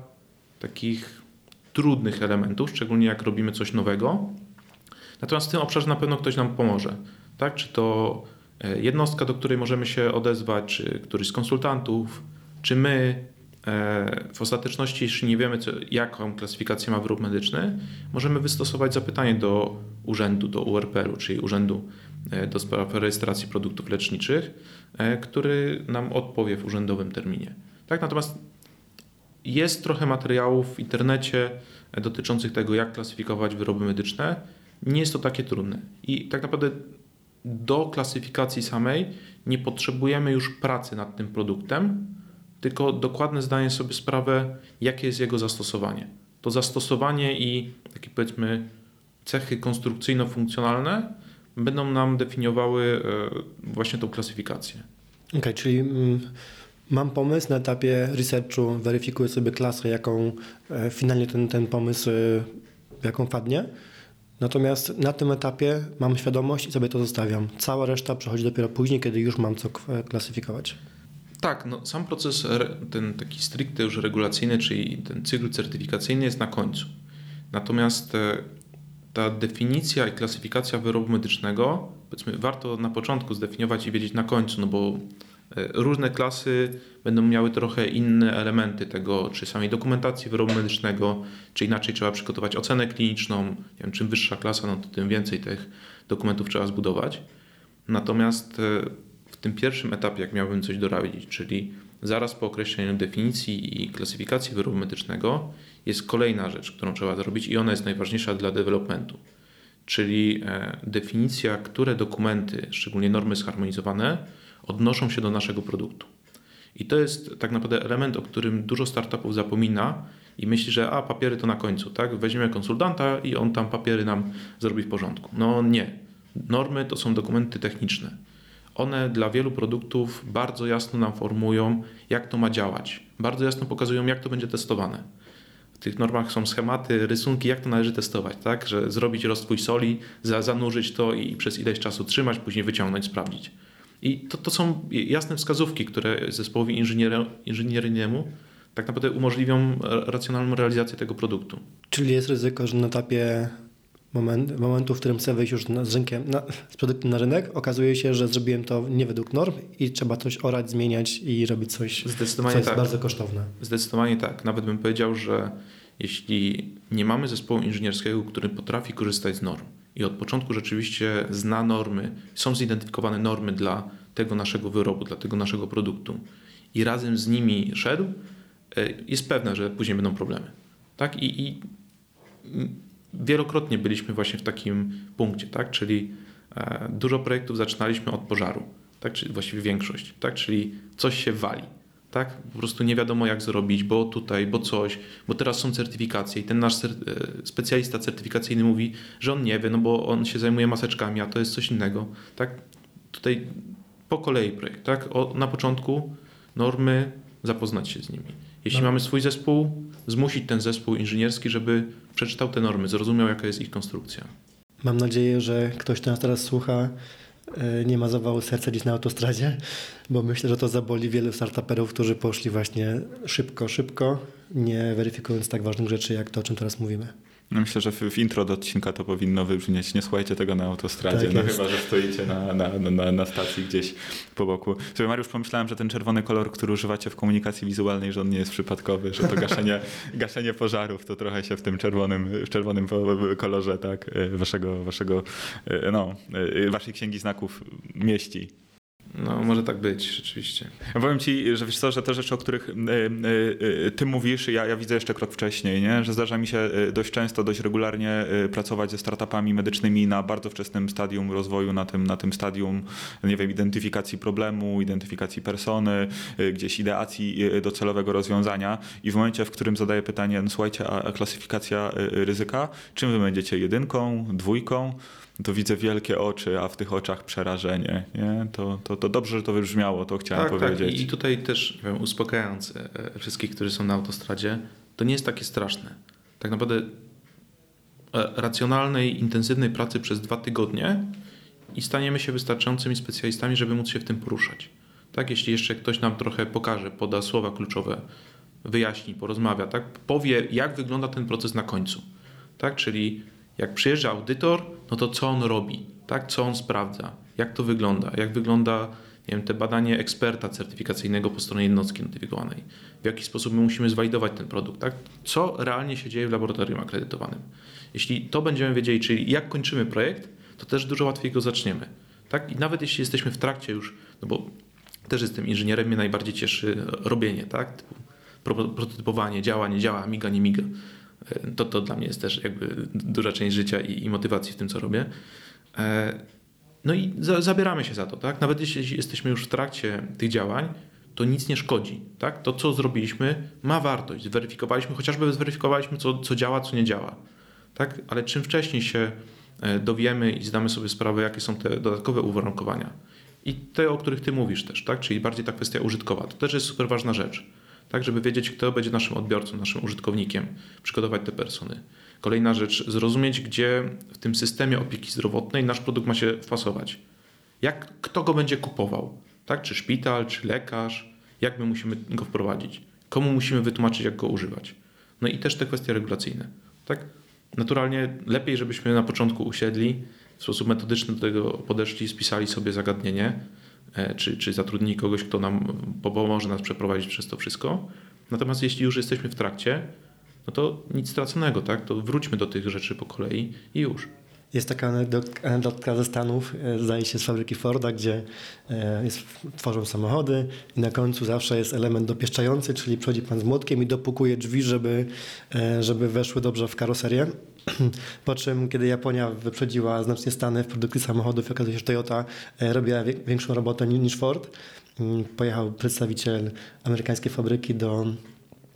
takich trudnych elementów, szczególnie jak robimy coś nowego. Natomiast w tym obszarze na pewno ktoś nam pomoże. Tak? Czy to e, jednostka, do której możemy się odezwać, czy któryś z konsultantów, czy my. E, w ostateczności, jeśli nie wiemy, co, jaką klasyfikację ma wyrób medyczny, możemy wystosować zapytanie do urzędu, do URPR-u, czyli Urzędu e, do Spraw Rejestracji Produktów Leczniczych, który nam odpowie w urzędowym terminie. Tak, natomiast jest trochę materiałów w internecie dotyczących tego, jak klasyfikować wyroby medyczne. Nie jest to takie trudne. I tak naprawdę do klasyfikacji samej nie potrzebujemy już pracy nad tym produktem, tylko dokładne zdanie sobie sprawę, jakie jest jego zastosowanie. To zastosowanie i takie powiedzmy cechy konstrukcyjno-funkcjonalne będą nam definiowały e, właśnie tą klasyfikację. Okej, okay, czyli mm, Mam pomysł na etapie researchu, weryfikuję sobie klasę, jaką e, finalnie ten, ten pomysł, e, jaką padnie. Natomiast na tym etapie mam świadomość i sobie to zostawiam. Cała reszta przechodzi dopiero później, kiedy już mam co klasyfikować. Tak, no, sam proces, ten taki stricte już regulacyjny, czyli ten cykl certyfikacyjny jest na końcu. Natomiast e, ta definicja i klasyfikacja wyrobu medycznego, powiedzmy, warto na początku zdefiniować i wiedzieć na końcu, no bo różne klasy będą miały trochę inne elementy tego, czy samej dokumentacji wyrobu medycznego, czy inaczej trzeba przygotować ocenę kliniczną. Nie wiem, czym wyższa klasa, no to tym więcej tych dokumentów trzeba zbudować. Natomiast e, w tym pierwszym etapie, jak miałbym coś doradzić, czyli zaraz po określeniu definicji i klasyfikacji wyrobu medycznego, jest kolejna rzecz, którą trzeba zrobić i ona jest najważniejsza dla developmentu. Czyli e, definicja, które dokumenty, szczególnie normy zharmonizowane, odnoszą się do naszego produktu. I to jest tak naprawdę element, o którym dużo startupów zapomina i myśli, że a papiery to na końcu, tak? Weźmiemy konsultanta i on tam papiery nam zrobi w porządku. No nie. Normy to są dokumenty techniczne. One dla wielu produktów bardzo jasno nam formują, jak to ma działać. Bardzo jasno pokazują, jak to będzie testowane. W tych normach są schematy, rysunki, jak to należy testować, tak? Że zrobić roztwój soli, zanurzyć to i przez ileś czasu trzymać, później wyciągnąć, sprawdzić. I to, to są jasne wskazówki, które zespołowi inżynierynemu tak naprawdę umożliwią racjonalną realizację tego produktu. Czyli jest ryzyko, że na etapie moment, momentu, w którym chcę wejść już z, rynkiem, na, z produktem na rynek, okazuje się, że zrobiłem to nie według norm i trzeba coś orać, zmieniać i robić coś, Zdecydowanie co jest tak. bardzo kosztowne. Zdecydowanie tak. Nawet bym powiedział, że jeśli nie mamy zespołu inżynierskiego, który potrafi korzystać z norm, i od początku rzeczywiście zna normy, są zidentyfikowane normy dla tego naszego wyrobu, dla tego naszego produktu i razem z nimi szedł, e, jest pewne, że później będą problemy. Tak? I, i wielokrotnie byliśmy właśnie w takim punkcie, tak? czyli e, dużo projektów zaczynaliśmy od pożaru, tak? czyli właściwie większość, tak? czyli coś się wali tak? Po prostu nie wiadomo jak zrobić, bo tutaj, bo coś, bo teraz są certyfikacje i ten nasz e, specjalista certyfikacyjny mówi, że on nie wie, no bo on się zajmuje maseczkami, a to jest coś innego, tak? Tutaj po kolei projekt, tak? O, na początku normy, zapoznać się z nimi. Jeśli no. mamy swój zespół, zmusić ten zespół inżynierski, żeby przeczytał te normy, zrozumiał jaka jest ich konstrukcja. Mam nadzieję, że ktoś nas teraz słucha nie ma zawału serca gdzieś na autostradzie, bo myślę, że to zaboli wielu startuperów, którzy poszli właśnie szybko, szybko, nie weryfikując tak ważnych rzeczy, jak to, o czym teraz mówimy. No myślę, że w, w, intro do odcinka to powinno wybrzmieć. Nie słuchajcie tego na autostradzie, tak no chyba, że stoicie na, na, na, na, stacji gdzieś po boku. Sobie Mariusz, pomyślałem, że ten czerwony kolor, który używacie w komunikacji wizualnej, że on nie jest przypadkowy, że to gaszenie, gaszenie pożarów to trochę się w tym czerwonym, w czerwonym kolorze tak, waszego, waszego, no, waszej księgi znaków mieści. No, może tak być, rzeczywiście. Ja powiem ci, że wiesz co, że te rzeczy, o których y, y, ty mówisz, ja, ja widzę jeszcze krok wcześniej, nie? że zdarza mi się dość często, dość regularnie pracować ze startupami medycznymi na bardzo wczesnym stadium rozwoju, na tym, na tym stadium, nie wiem, identyfikacji problemu, identyfikacji persony, gdzieś ideacji docelowego rozwiązania i w momencie, w którym zadaję pytanie, no słuchajcie, a, a klasyfikacja ryzyka, czym wy będziecie, jedynką, dwójką? To widzę wielkie oczy, a w tych oczach przerażenie. Nie? To, to, to dobrze, że to wybrzmiało, to chciałem tak, powiedzieć. Tak. I tutaj też nie wiem, uspokajając e, wszystkich, którzy są na autostradzie, to nie jest takie straszne. Tak naprawdę e, racjonalnej, intensywnej pracy przez dwa tygodnie i staniemy się wystarczającymi specjalistami, żeby móc się w tym poruszać. Tak, jeśli jeszcze ktoś nam trochę pokaże, poda słowa kluczowe, wyjaśni, porozmawia, tak, powie, jak wygląda ten proces na końcu. Tak, czyli jak przyjeżdża audytor, no to co on robi, tak? co on sprawdza, jak to wygląda, jak wygląda nie wiem, te badanie eksperta certyfikacyjnego po stronie jednostki notyfikowanej, w jaki sposób my musimy zwalidować ten produkt, tak? co realnie się dzieje w laboratorium akredytowanym. Jeśli to będziemy wiedzieli, czyli jak kończymy projekt, to też dużo łatwiej go zaczniemy. Tak? I nawet jeśli jesteśmy w trakcie już, no bo też jestem inżynierem, mnie najbardziej cieszy robienie, tak? Typu prototypowanie, działa, nie działa, miga, nie miga. To, to dla mnie jest też jakby duża część życia i, i motywacji w tym, co robię. E, no i za, zabieramy się za to, tak? Nawet jeśli jesteśmy już w trakcie tych działań, to nic nie szkodzi, tak? To, co zrobiliśmy, ma wartość. Zweryfikowaliśmy, chociażby zweryfikowaliśmy, co, co działa, co nie działa, tak? Ale czym wcześniej się e, dowiemy i zdamy sobie sprawę, jakie są te dodatkowe uwarunkowania i te, o których ty mówisz też, tak? Czyli bardziej ta kwestia użytkowa, to też jest super ważna rzecz tak, żeby wiedzieć, kto będzie naszym odbiorcą, naszym użytkownikiem, przygotować te persony. Kolejna rzecz, zrozumieć, gdzie w tym systemie opieki zdrowotnej nasz produkt ma się wpasować. Jak, kto go będzie kupował, tak? Czy szpital, czy lekarz, jak my musimy go wprowadzić, komu musimy wytłumaczyć, jak go używać. No i też te kwestie regulacyjne, tak? Naturalnie lepiej, żebyśmy na początku usiedli, w sposób metodyczny do tego podeszli, spisali sobie zagadnienie, czy, czy zatrudnili kogoś, kto nam pomoże nas przeprowadzić przez to wszystko. Natomiast jeśli już jesteśmy w trakcie, no to nic straconego, tak? To wróćmy do tych rzeczy po kolei i już. Jest taka anegdotka ze Stanów, e, zdaje się z fabryki Forda, gdzie e, jest, tworzą samochody i na końcu zawsze jest element dopieszczający, czyli przychodzi pan z młotkiem i dopukuje drzwi, żeby, żeby weszły dobrze w karoserię. Po czym, kiedy Japonia wyprzedziła znacznie Stany w produkcji samochodów, okazuje się, że Toyota e, robiła większą robotę niż Ford. Mm, pojechał przedstawiciel amerykańskiej fabryki do,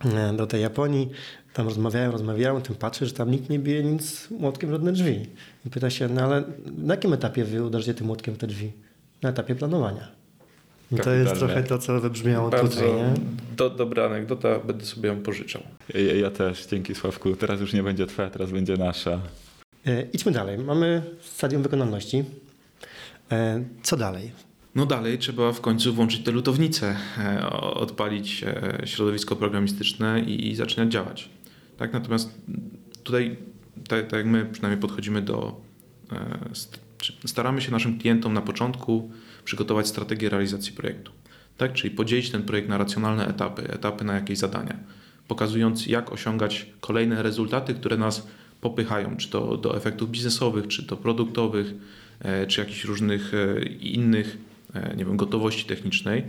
e, do tej Japonii. Tam rozmawiają, rozmawiają, tym patrzy, że tam nikt nie bije nic młotkiem żadne drzwi. I pyta się, no ale na jakim etapie wy uderzycie tym młotkiem w te drzwi? Na etapie planowania. I to jest trochę to, co wybrzmiało Bardzo tutaj. Nie? Do, dobra anegdota, będę sobie ją pożyczał. Ja, ja, też, dzięki Sławku. Teraz już nie będzie twoja, teraz będzie nasza. E, idźmy dalej. Mamy stadium wykonalności. E, co dalej? No dalej trzeba w końcu włączyć te lutownice, e, odpalić e, środowisko programistyczne i, i zaczynać działać. Tak, natomiast tutaj, tak, tak jak my przynajmniej podchodzimy do, e, staramy się naszym klientom na początku przygotować strategię realizacji projektu. Tak? Czyli podzielić ten projekt na racjonalne etapy, etapy na jakieś zadania, pokazując jak osiągać kolejne rezultaty, które nas popychają, czy to do efektów biznesowych, czy to produktowych, e, czy jakichś różnych e, innych, e, nie wiem, gotowości technicznej,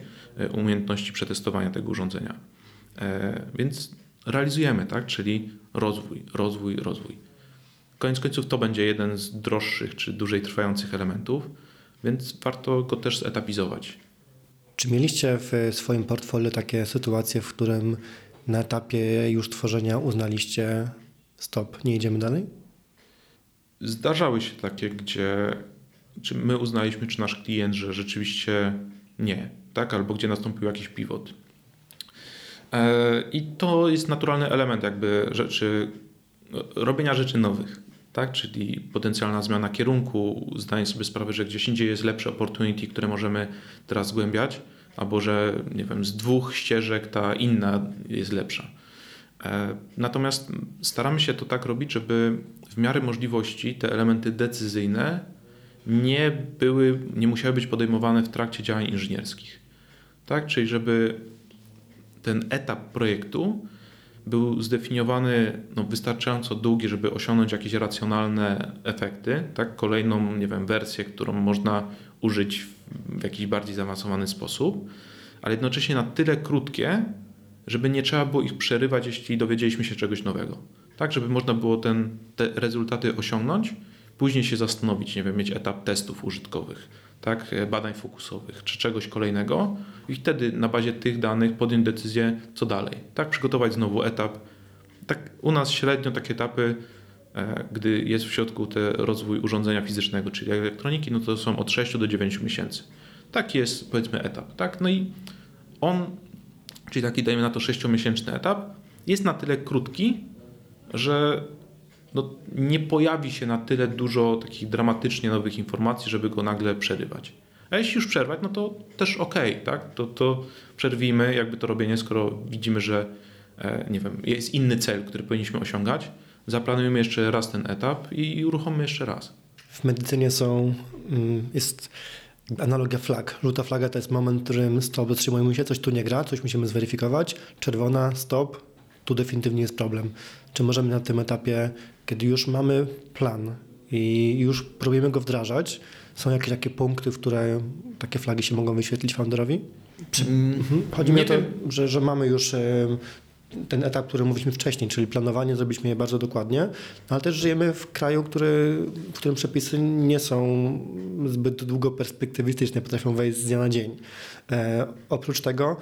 umiejętności przetestowania tego urządzenia. Więc realizujemy, tak? czyli rozwój, rozwój, rozwój. Koniec końców to będzie jeden z droższych czy dłużej trwających elementów, więc warto go też zetapizować. Czy mieliście w swoim portfolio takie sytuacje, w którym na etapie już tworzenia uznaliście stop, nie idziemy dalej? Zdarzały się takie, gdzie czy my uznaliśmy, czy nasz klient, że rzeczywiście nie, tak? Albo gdzie nastąpił jakiś pivot. E, I to jest naturalny element jakby rzeczy, robienia rzeczy nowych tak? czyli potencjalna zmiana kierunku, zdanie sobie sprawy, że gdzieś indziej jest lepsze opportunity, które możemy teraz zgłębiać, albo że nie wiem, z dwóch ścieżek ta inna jest lepsza. E, natomiast staramy się to tak robić, żeby w miarę możliwości te elementy decyzyjne nie były, nie musiały być podejmowane w trakcie działań inżynierskich. Tak? Czyli żeby ten etap projektu był zdefiniowany no, wystarczająco długi, żeby osiągnąć jakieś racjonalne efekty, tak? kolejną nie wiem, wersję, którą można użyć w jakiś bardziej zaawansowany sposób, ale jednocześnie na tyle krótkie, żeby nie trzeba było ich przerywać, jeśli dowiedzieliśmy się czegoś nowego. Tak, żeby można było ten, te rezultaty osiągnąć, później się zastanowić, nie wiem, mieć etap testów użytkowych, tak, badań fokusowych czy czegoś kolejnego i wtedy na bazie tych danych podjąć decyzję, co dalej. Tak, przygotować znowu etap. Tak, u nas średnio takie etapy, e, gdy jest w środku te rozwój urządzenia fizycznego, czyli elektroniki, no to są od 6 do 9 miesięcy. Taki jest powiedzmy etap. Tak? No i on, czyli taki dajmy na to 6-miesięczny etap, jest na tyle krótki, że no, nie pojawi się na tyle dużo takich dramatycznie nowych informacji, żeby go nagle przerywać. A jeśli już przerwać, no to też okej, okay, tak? To, to przerwijmy jakby to robienie, skoro widzimy, że e, nie wiem, jest inny cel, który powinniśmy osiągać, zaplanujemy jeszcze raz ten etap i, i uruchomimy jeszcze raz. W medycynie są, mm, jest analogia flag. Żółta flaga to jest moment, w którym stop, zatrzymujemy się, coś tu nie gra, coś musimy zweryfikować. Czerwona, stop, tu definitywnie jest problem. Czy możemy na tym etapie, kiedy już mamy plan i już próbujemy go wdrażać, są jakieś takie punkty, w które takie flagi się mogą wyświetlić founderowi? Mhm. Chodzi mi o to, że, że mamy już ten etap, który mówiliśmy wcześniej, czyli planowanie, zrobiliśmy je bardzo dokładnie, no ale też żyjemy w kraju, który, w którym przepisy nie są zbyt długo perspektywistyczne, potrafią wejść z dnia na dzień. E, oprócz tego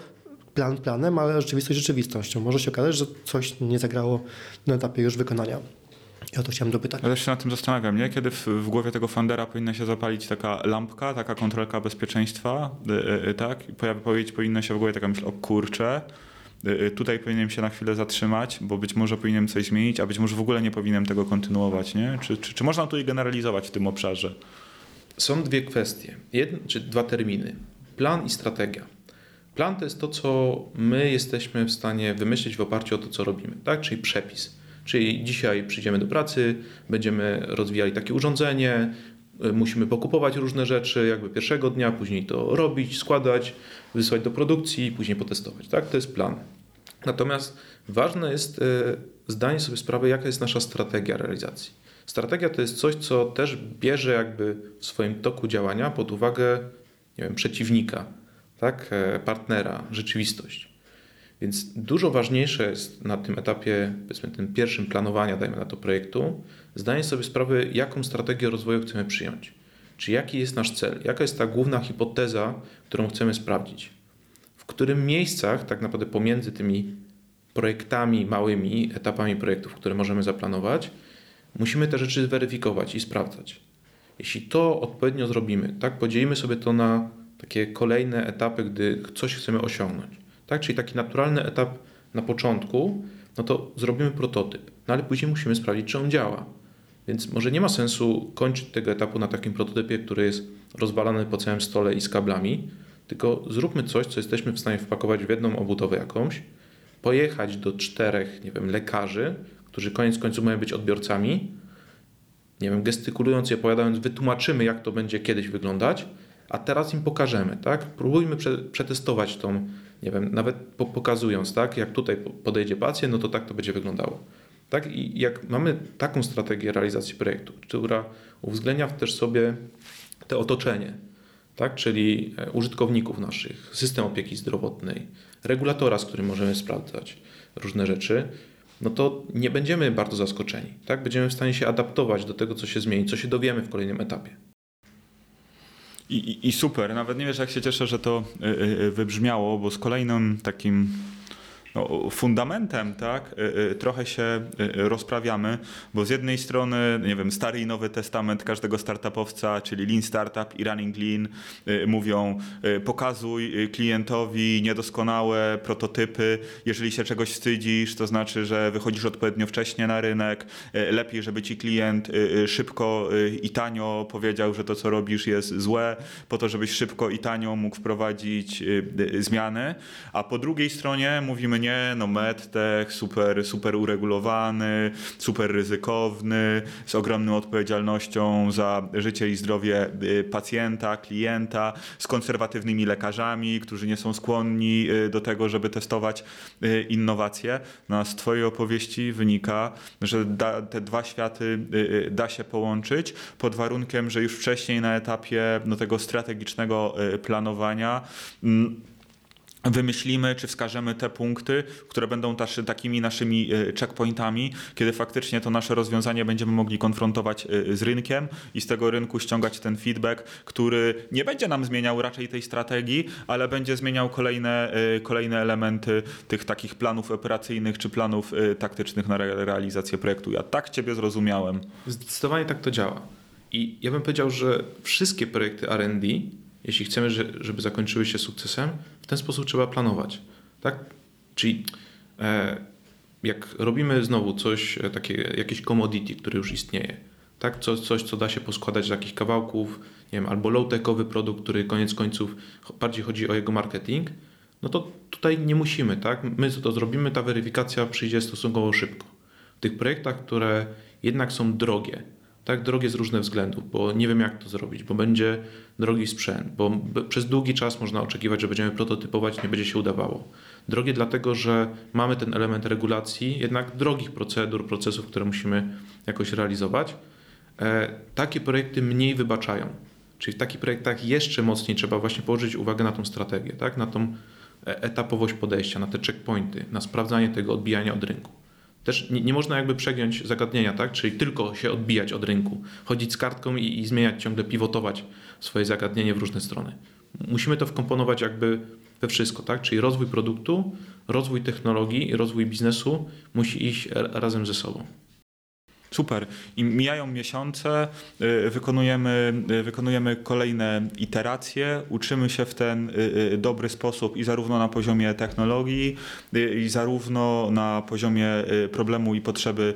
plan planem, ale rzeczywistość rzeczywistością. Może się okazać, że coś nie zagrało na etapie już wykonania. I o to chciałem dopytać. Ja też się nad tym zastanawiam, nie? Kiedy w, w głowie tego fundera powinna się zapalić taka lampka, taka kontrolka bezpieczeństwa, yy, yy, tak? I pojawić powinna się w głowie taka myśl, o kurczę, yy, tutaj powinienem się na chwilę zatrzymać, bo być może powinienem coś zmienić, a być może w ogóle nie powinienem tego kontynuować, nie? Czy, czy, czy można i generalizować w tym obszarze? Są dwie kwestie, Jedne, czy dwa terminy. Plan i strategia. Plan to jest to, co my jesteśmy w stanie wymyślić w oparciu o to, co robimy, tak? czyli przepis. Czyli dzisiaj przyjdziemy do pracy, będziemy rozwijali takie urządzenie, y, musimy pokupować różne rzeczy, jakby pierwszego dnia, później to robić, składać, wysłać do produkcji, później potestować. Tak? To jest plan. Natomiast ważne jest y, zdanie sobie sprawy, jaka jest nasza strategia realizacji. Strategia to jest coś, co też bierze jakby w swoim toku działania pod uwagę nie wiem, przeciwnika, tak? E, partnera, rzeczywistość. Więc dużo ważniejsze jest na tym etapie, powiedzmy, tym pierwszym planowania, dajmy na to projektu, zdanie sobie sprawy, jaką strategię rozwoju chcemy przyjąć. Czy jaki jest nasz cel, jaka jest ta główna hipoteza, którą chcemy sprawdzić. W którym miejscach, tak naprawdę pomiędzy tymi projektami małymi, etapami projektów, które możemy zaplanować, musimy te rzeczy zweryfikować i sprawdzać. Jeśli to odpowiednio zrobimy, tak, podzielimy sobie to na takie kolejne etapy, gdy coś chcemy osiągnąć. Tak? Czyli taki naturalny etap na początku, no to zrobimy prototyp, no ale później musimy sprawdzić, czy on działa. Więc może nie ma sensu kończyć tego etapu na takim prototypie, który jest rozwalany po całym stole i z kablami, tylko zróbmy coś, co jesteśmy w stanie wpakować w jedną obudowę jakąś, pojechać do czterech, nie wiem, lekarzy, którzy koniec końców mają być odbiorcami, nie wiem, gestykulując i opowiadając, wytłumaczymy, jak to będzie kiedyś wyglądać, a teraz im pokażemy, tak? Próbujmy przetestować tą, nie wiem, nawet pokazując, tak? Jak tutaj podejdzie pacjent, no to tak to będzie wyglądało. Tak? I jak mamy taką strategię realizacji projektu, która uwzględnia też sobie te otoczenie, tak? czyli e, użytkowników naszych, system opieki zdrowotnej, regulatora, z którym możemy sprawdzać różne rzeczy, no to nie będziemy bardzo zaskoczeni. Tak? Będziemy w stanie się adaptować do tego, co się zmieni, co się dowiemy w kolejnym etapie. I, i, super, nawet nie wiesz, jak się cieszę, że to y, y, wybrzmiało, bo z kolejnym takim no, fundamentem, tak, y, y, trochę się y, rozprawiamy, bo z jednej strony, nie wiem, stary i nowy testament każdego startupowca, czyli Lean Startup i Running Lean mówią pokazuj klientowi niedoskonałe prototypy, jeżeli się czegoś wstydzisz, to znaczy, że wychodzisz odpowiednio wcześnie na rynek, lepiej, żeby ci klient szybko i tanio powiedział, że to, co robisz jest złe, po to, żebyś szybko i tanio mógł wprowadzić zmiany, a po drugiej stronie mówimy nie, no medtech, super, super uregulowany, super ryzykowny, z ogromną odpowiedzialnością za życie i zdrowie y, pacjenta, klienta, z konserwatywnymi lekarzami, którzy nie są skłonni y, do tego, żeby testować y, innowacje. No, z Twojej opowieści wynika, że da, te dwa światy da się połączyć pod warunkiem, że już wcześniej na etapie no, tego strategicznego planowania mm, wymyślimy, czy wskażemy te punkty, które będą też takimi naszymi e, checkpointami, kiedy faktycznie to nasze rozwiązanie będziemy mogli konfrontować e, z rynkiem i z tego rynku ściągać ten feedback, który nie będzie nam zmieniał raczej tej strategii, ale będzie zmieniał kolejne, e, kolejne elementy tych takich planów operacyjnych czy planów taktycznych na realizację projektu. Ja tak Ciebie zrozumiałem. Zdecydowanie tak to działa. I ja bym powiedział, że wszystkie projekty R&D jeśli chcemy, żeby zakończyły się sukcesem, w ten sposób trzeba planować. Tak? Czyli e, jak robimy znowu coś, e, takie, jakieś commodity, które już istnieje, tak? coś, coś, co da się poskładać z jakichś kawałków, nie wiem, albo low-techowy produkt, który koniec końców bardziej chodzi o jego marketing, no to tutaj nie musimy, tak? My to zrobimy, ta weryfikacja przyjdzie stosunkowo szybko. W tych projektach, które jednak są drogie, tak, drogie z różnych względów, bo nie wiem jak to zrobić, bo będzie drogi sprzęt, bo przez długi czas można oczekiwać, że będziemy prototypować, nie będzie się udawało. Drogie dlatego, że mamy ten element regulacji, jednak drogich procedur, procesów, które musimy jakoś realizować. E, takie projekty mniej wybaczają. Czyli w takich projektach jeszcze mocniej trzeba właśnie położyć uwagę na tą strategię, tak? na tą e, etapowość podejścia, na te checkpointy, na sprawdzanie tego odbijania od rynku. Też nie, nie, można jakby przegiąć zagadnienia, tak? czyli tylko się odbijać od rynku, chodzić z kartką i, i zmieniać, ciągle pivotować swoje zagadnienie w różne strony. Musimy to wkomponować jakby we wszystko, tak? czyli rozwój produktu, rozwój technologii, rozwój biznesu musi iść razem ze sobą. Super. I mijają miesiące, y, wykonujemy, y, wykonujemy kolejne iteracje, uczymy się w ten y, dobry sposób i zarówno na poziomie technologii, i zarówno na poziomie problemu i potrzeby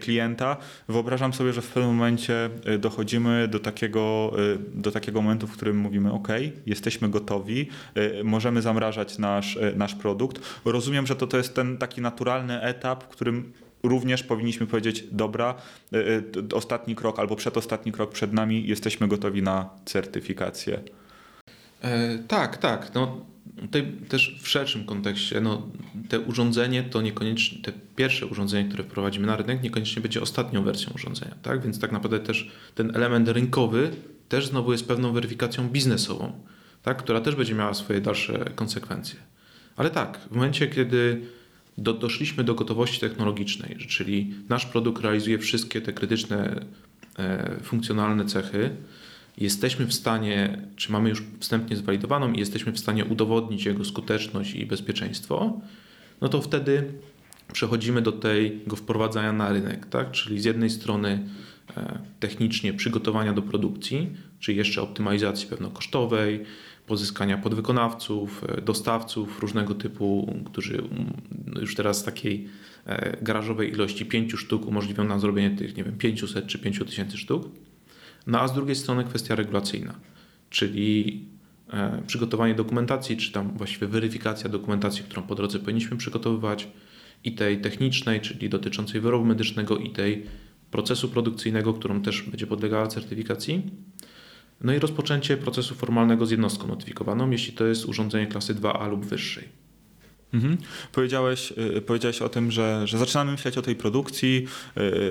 klienta. Wyobrażam sobie, że w pewnym momencie dochodzimy do takiego, do takiego momentu, w którym mówimy: OK, jesteśmy gotowi, możemy zamrażać nasz, nasz produkt. Rozumiem, że to, to jest ten taki naturalny etap, w którym również powinniśmy powiedzieć, dobra, y, y, ostatni krok albo przedostatni krok przed nami, jesteśmy gotowi na certyfikację. E, tak, tak. No, tutaj też w szerszym kontekście, no, te urządzenie to niekoniecznie, te pierwsze urządzenie, które wprowadzimy na rynek, niekoniecznie będzie ostatnią wersją urządzenia, tak? Więc tak naprawdę też ten element rynkowy też znowu jest pewną weryfikacją biznesową, tak? Która też będzie miała swoje dalsze konsekwencje. Ale tak, w momencie, kiedy do, doszliśmy do gotowości technologicznej, czyli nasz produkt realizuje wszystkie te krytyczne e, funkcjonalne cechy. Jesteśmy w stanie, czy mamy już wstępnie zwalidowaną i jesteśmy w stanie udowodnić jego skuteczność i bezpieczeństwo, no to wtedy przechodzimy do tego wprowadzania na rynek, tak? czyli z jednej strony e, technicznie przygotowania do produkcji, czyli jeszcze optymalizacji pewno kosztowej, pozyskania podwykonawców, e, dostawców różnego typu, którzy mm, już teraz takiej e, garażowej ilości pięciu sztuk umożliwią nam zrobienie tych, nie wiem, 500 czy 5000 sztuk. No a z drugiej strony kwestia regulacyjna, czyli e, przygotowanie dokumentacji, czy tam właściwie weryfikacja dokumentacji, którą po drodze powinniśmy przygotowywać, i tej technicznej, czyli dotyczącej wyrobu medycznego, i tej procesu produkcyjnego, którą też będzie podlegała certyfikacji. No i rozpoczęcie procesu formalnego z jednostką notyfikowaną, jeśli to jest urządzenie klasy 2A lub wyższej. Mhm. Powiedziałeś, y, powiedziałeś o tym, że, że zaczynamy myśleć o tej produkcji,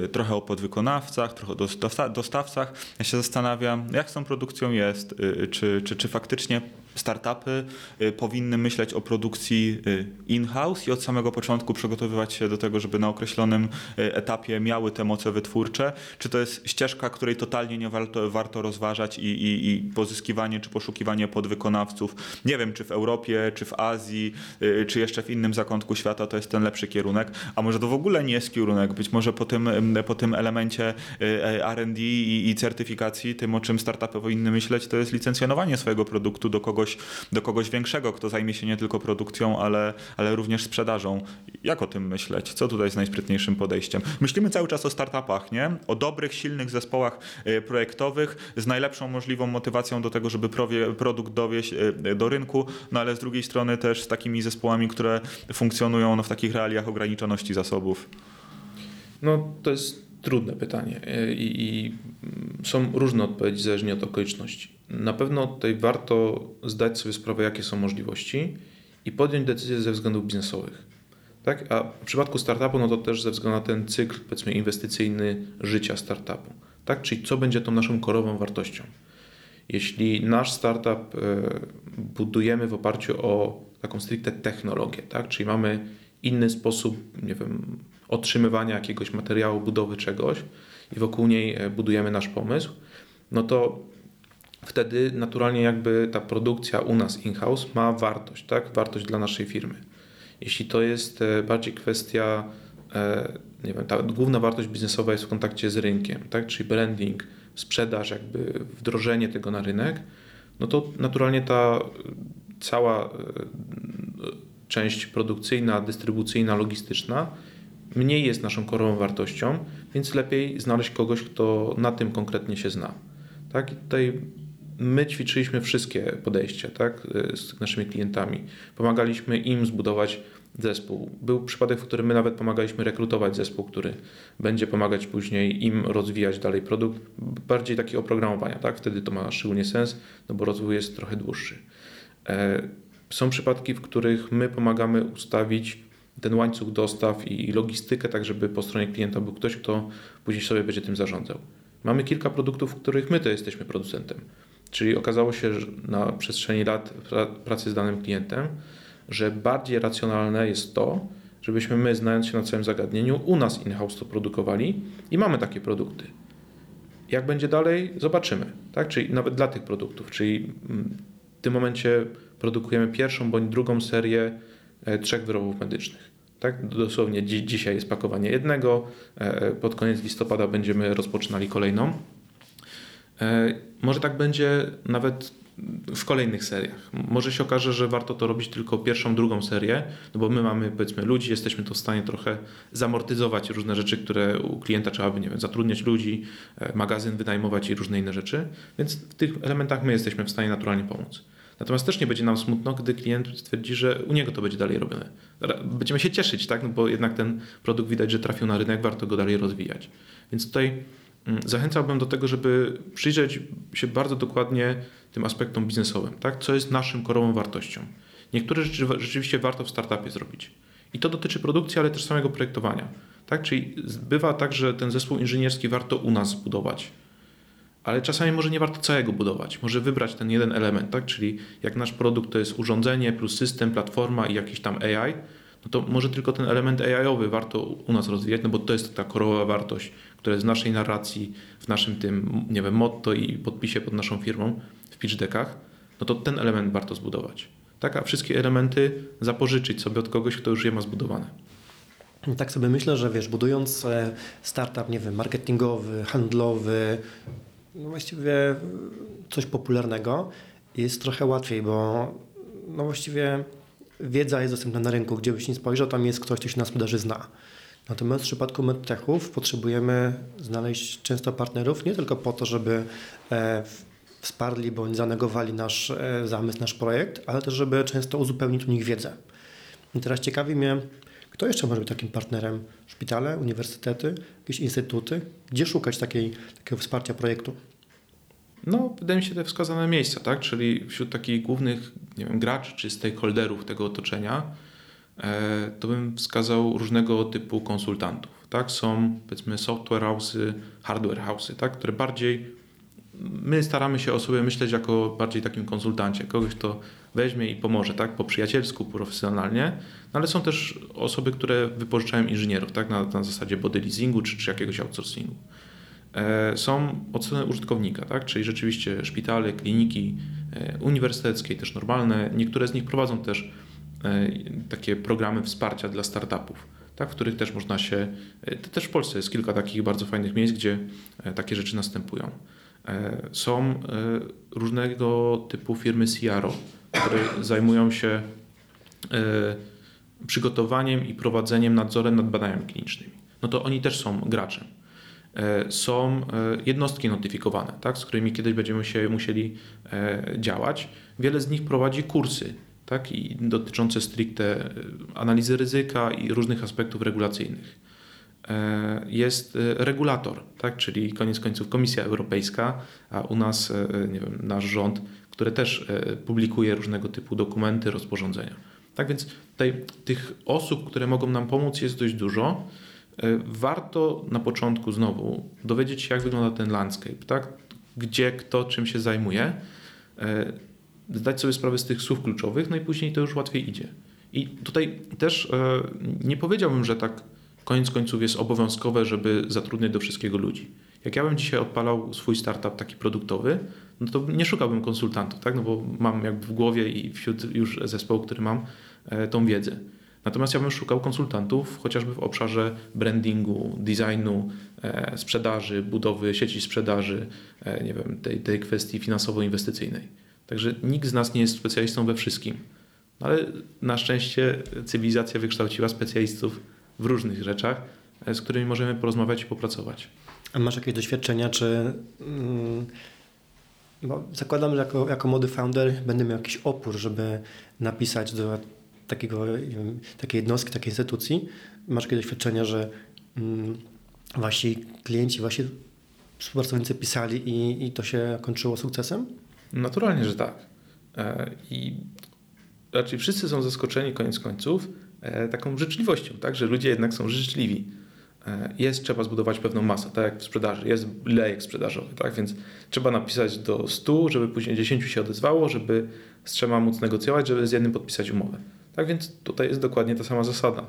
y, trochę o podwykonawcach, trochę o dostawcach. Ja się zastanawiam, jak z tą produkcją jest, y, czy, czy, czy faktycznie startupy y, powinny myśleć o produkcji y, in-house i od samego początku przygotowywać się do tego, żeby na określonym y, etapie miały te moce wytwórcze? Czy to jest ścieżka, której totalnie nie warto, warto rozważać i, i, i pozyskiwanie czy poszukiwanie podwykonawców? Nie wiem, czy w Europie, czy w Azji, czy jeszcze w innym zakątku świata to jest ten lepszy kierunek, a może to w ogóle nie jest kierunek, być może po tym, po tym elemencie R&D i, i certyfikacji, tym o czym startupy powinny myśleć, to jest licencjonowanie swojego produktu do kogoś kogoś, do kogoś większego, kto zajmie się nie tylko produkcją, ale, ale również sprzedażą. Jak o tym myśleć? Co tutaj jest najsprytniejszym podejściem? Myślimy cały czas o startupach, nie? O dobrych, silnych zespołach y, projektowych z najlepszą możliwą motywacją do tego, żeby produkt dowieść y, do rynku, no ale z drugiej strony też z takimi zespołami, które funkcjonują no, w takich realiach ograniczoności zasobów. No to jest trudne pytanie y, i, i są różne odpowiedzi zależnie od okoliczności. Na pewno tutaj warto zdać sobie sprawę, jakie są możliwości i podjąć decyzję ze względów biznesowych. Tak? A w przypadku startupu, no to też ze względu na ten cykl, powiedzmy, inwestycyjny życia startupu. Tak? Czyli co będzie tą naszą korową wartością. Jeśli nasz startup e, budujemy w oparciu o taką stricte technologię, tak? czyli mamy inny sposób, nie wiem, otrzymywania jakiegoś materiału, budowy czegoś i wokół niej e, budujemy nasz pomysł, no to wtedy naturalnie jakby ta produkcja u nas in-house ma wartość, tak? Wartość dla naszej firmy. Jeśli to jest e, bardziej kwestia, e, nie wiem, ta główna wartość biznesowa jest w kontakcie z rynkiem, tak? czyli branding, sprzedaż, jakby wdrożenie tego na rynek, no to naturalnie ta cała e, część produkcyjna, dystrybucyjna, logistyczna mniej jest naszą korową wartością, więc lepiej znaleźć kogoś, kto na tym konkretnie się zna. Tak? I tutaj my ćwiczyliśmy wszystkie podejścia tak, z naszymi klientami. Pomagaliśmy im zbudować zespół. Był przypadek, w którym my nawet pomagaliśmy rekrutować zespół, który będzie pomagać później im rozwijać dalej produkt, bardziej taki oprogramowania, tak? Wtedy to ma szczególnie sens, no bo rozwój jest trochę dłuższy. E, są przypadki, w których my pomagamy ustawić ten łańcuch dostaw i logistykę, tak żeby po stronie klienta był ktoś, kto później sobie będzie tym zarządzał. Mamy kilka produktów, w których my to jesteśmy producentem. Czyli okazało się że na przestrzeni lat pracy z danym klientem, że bardziej racjonalne jest to, żebyśmy my, znając się na całym zagadnieniu, u nas in-house to produkowali i mamy takie produkty. Jak będzie dalej, zobaczymy. Tak? Czyli nawet dla tych produktów. Czyli w tym momencie produkujemy pierwszą bądź drugą serię e, trzech wyrobów medycznych. Tak? Dosłownie dzi dzisiaj jest pakowanie jednego, e, pod koniec listopada będziemy rozpoczynali kolejną. E, może tak będzie nawet w kolejnych seriach. Może się okaże, że warto to robić tylko pierwszą, drugą serię, no bo my mamy powiedzmy ludzi, jesteśmy to w stanie trochę zamortyzować różne rzeczy, które u klienta trzeba by, nie wiem, zatrudniać ludzi, e, magazyn wynajmować i różne inne rzeczy, więc w tych elementach my jesteśmy w stanie naturalnie pomóc. Natomiast też nie będzie nam smutno, gdy klient stwierdzi, że u niego to będzie dalej robione. Będziemy się cieszyć, tak? No bo jednak ten produkt widać, że trafił na rynek, warto go dalej rozwijać. Więc tutaj zachęcałbym do tego, żeby przyjrzeć się bardzo dokładnie tym aspektom biznesowym, tak? co jest naszym korową wartością. Niektóre rzeczy rzeczywiście warto w startupie zrobić. I to dotyczy produkcji, ale też samego projektowania. Tak? Czyli bywa tak, że ten zespół inżynierski warto u nas zbudować, ale czasami może nie warto całego budować. Może wybrać ten jeden element, tak? czyli jak nasz produkt to jest urządzenie plus system, platforma i jakiś tam AI, no to może tylko ten element AI-owy warto u nas rozwijać, no bo to jest ta korowa wartość, która jest w naszej narracji, w naszym tym, nie wiem, motto i podpisie pod naszą firmą pitch deckach, no to ten element warto zbudować. Tak, a wszystkie elementy zapożyczyć sobie od kogoś, kto już je ma zbudowane. Tak sobie myślę, że wiesz, budując e, startup, nie wiem, marketingowy, handlowy, no właściwie coś popularnego, jest trochę łatwiej, bo no właściwie wiedza jest dostępna na rynku, gdzie byś nie spojrzał, tam jest ktoś, kto się na sprzedaży zna. Natomiast w przypadku medtechów potrzebujemy znaleźć często partnerów nie tylko po to, żeby e, wsparli bądź zanegowali nasz e, zamysł, nasz projekt, ale też, żeby często uzupełnić u nich wiedzę. I teraz ciekawi mnie, kto jeszcze może być takim partnerem? Szpitale, uniwersytety, jakieś instytuty? Gdzie szukać takiej, takiego wsparcia projektu? No, wydaje mi się te wskazane miejsca, tak? Czyli wśród takich głównych nie wiem, graczy czy stakeholderów tego otoczenia, e, to bym wskazał różnego typu konsultantów. Tak? Są powiedzmy software house'y, hardware house'y, tak? które bardziej my staramy się o sobie myśleć jako bardziej takim konsultancie, kogoś, kto weźmie i pomoże, tak, po przyjacielsku, profesjonalnie, no ale są też osoby, które wypożyczają inżynierów, tak, na, na zasadzie body leasingu czy, czy jakiegoś outsourcingu. E, są od strony użytkownika, tak, czyli rzeczywiście szpitale, kliniki e, uniwersyteckie, też normalne, niektóre z nich prowadzą też e, takie programy wsparcia dla startupów, tak, w których też można się, też w Polsce jest kilka takich bardzo fajnych miejsc, gdzie takie rzeczy następują. Są różnego typu firmy CRO, które zajmują się przygotowaniem i prowadzeniem nadzorem nad badaniami klinicznymi. No to oni też są graczem. Są jednostki notyfikowane, tak, z którymi kiedyś będziemy się musieli działać. Wiele z nich prowadzi kursy tak, i dotyczące stricte analizy ryzyka i różnych aspektów regulacyjnych. E, jest e, regulator, tak? czyli koniec końców Komisja Europejska, a u nas e, nie wiem, nasz rząd, który też publikuje różnego typu dokumenty, rozporządzenia. Tak więc tutaj tych osób, które mogą nam pomóc jest dość dużo. Warto na początku znowu dowiedzieć się, jak wygląda ten landscape, tak? gdzie kto czym się zajmuje, zdać sobie sprawę z tych słów kluczowych, no i później to już łatwiej idzie. I tutaj też nie powiedziałbym, że tak koniec końców jest obowiązkowe, żeby zatrudniać do wszystkiego ludzi. Jak ja bym dzisiaj odpalał swój startup taki produktowy, no to nie szukałbym konsultantów, tak? no bo mam jakby w głowie i wśród już zespołu, który mam, e, tą wiedzę. Natomiast ja bym szukał konsultantów chociażby w obszarze brandingu, designu, e, sprzedaży, budowy sieci sprzedaży, e, nie wiem, tej, tej kwestii finansowo-inwestycyjnej. Także nikt z nas nie jest specjalistą we wszystkim. No ale na szczęście cywilizacja wykształciła specjalistów w różnych rzeczach, e, z którymi możemy porozmawiać i popracować. A masz jakieś doświadczenia, czy mm, bo zakładam, że jako, jako młody founder będę miał jakiś opór, żeby napisać do takiego, wiem, takiej jednostki, takiej instytucji. Masz jakieś doświadczenia, że mm, wasi klienci, wasi współpracownicy pisali i, i to się kończyło sukcesem? Naturalnie, że tak. E, I raczej wszyscy są zaskoczeni koniec końców, E, taką życzliwością, tak? że ludzie jednak są życzliwi. E, jest, trzeba zbudować pewną masę, tak jak w sprzedaży, jest lejek sprzedażowy, tak? więc trzeba napisać do 100, żeby później 10 się odezwało, żeby z trzema móc negocjować, żeby z jednym podpisać umowę. Tak więc tutaj jest dokładnie ta sama zasada,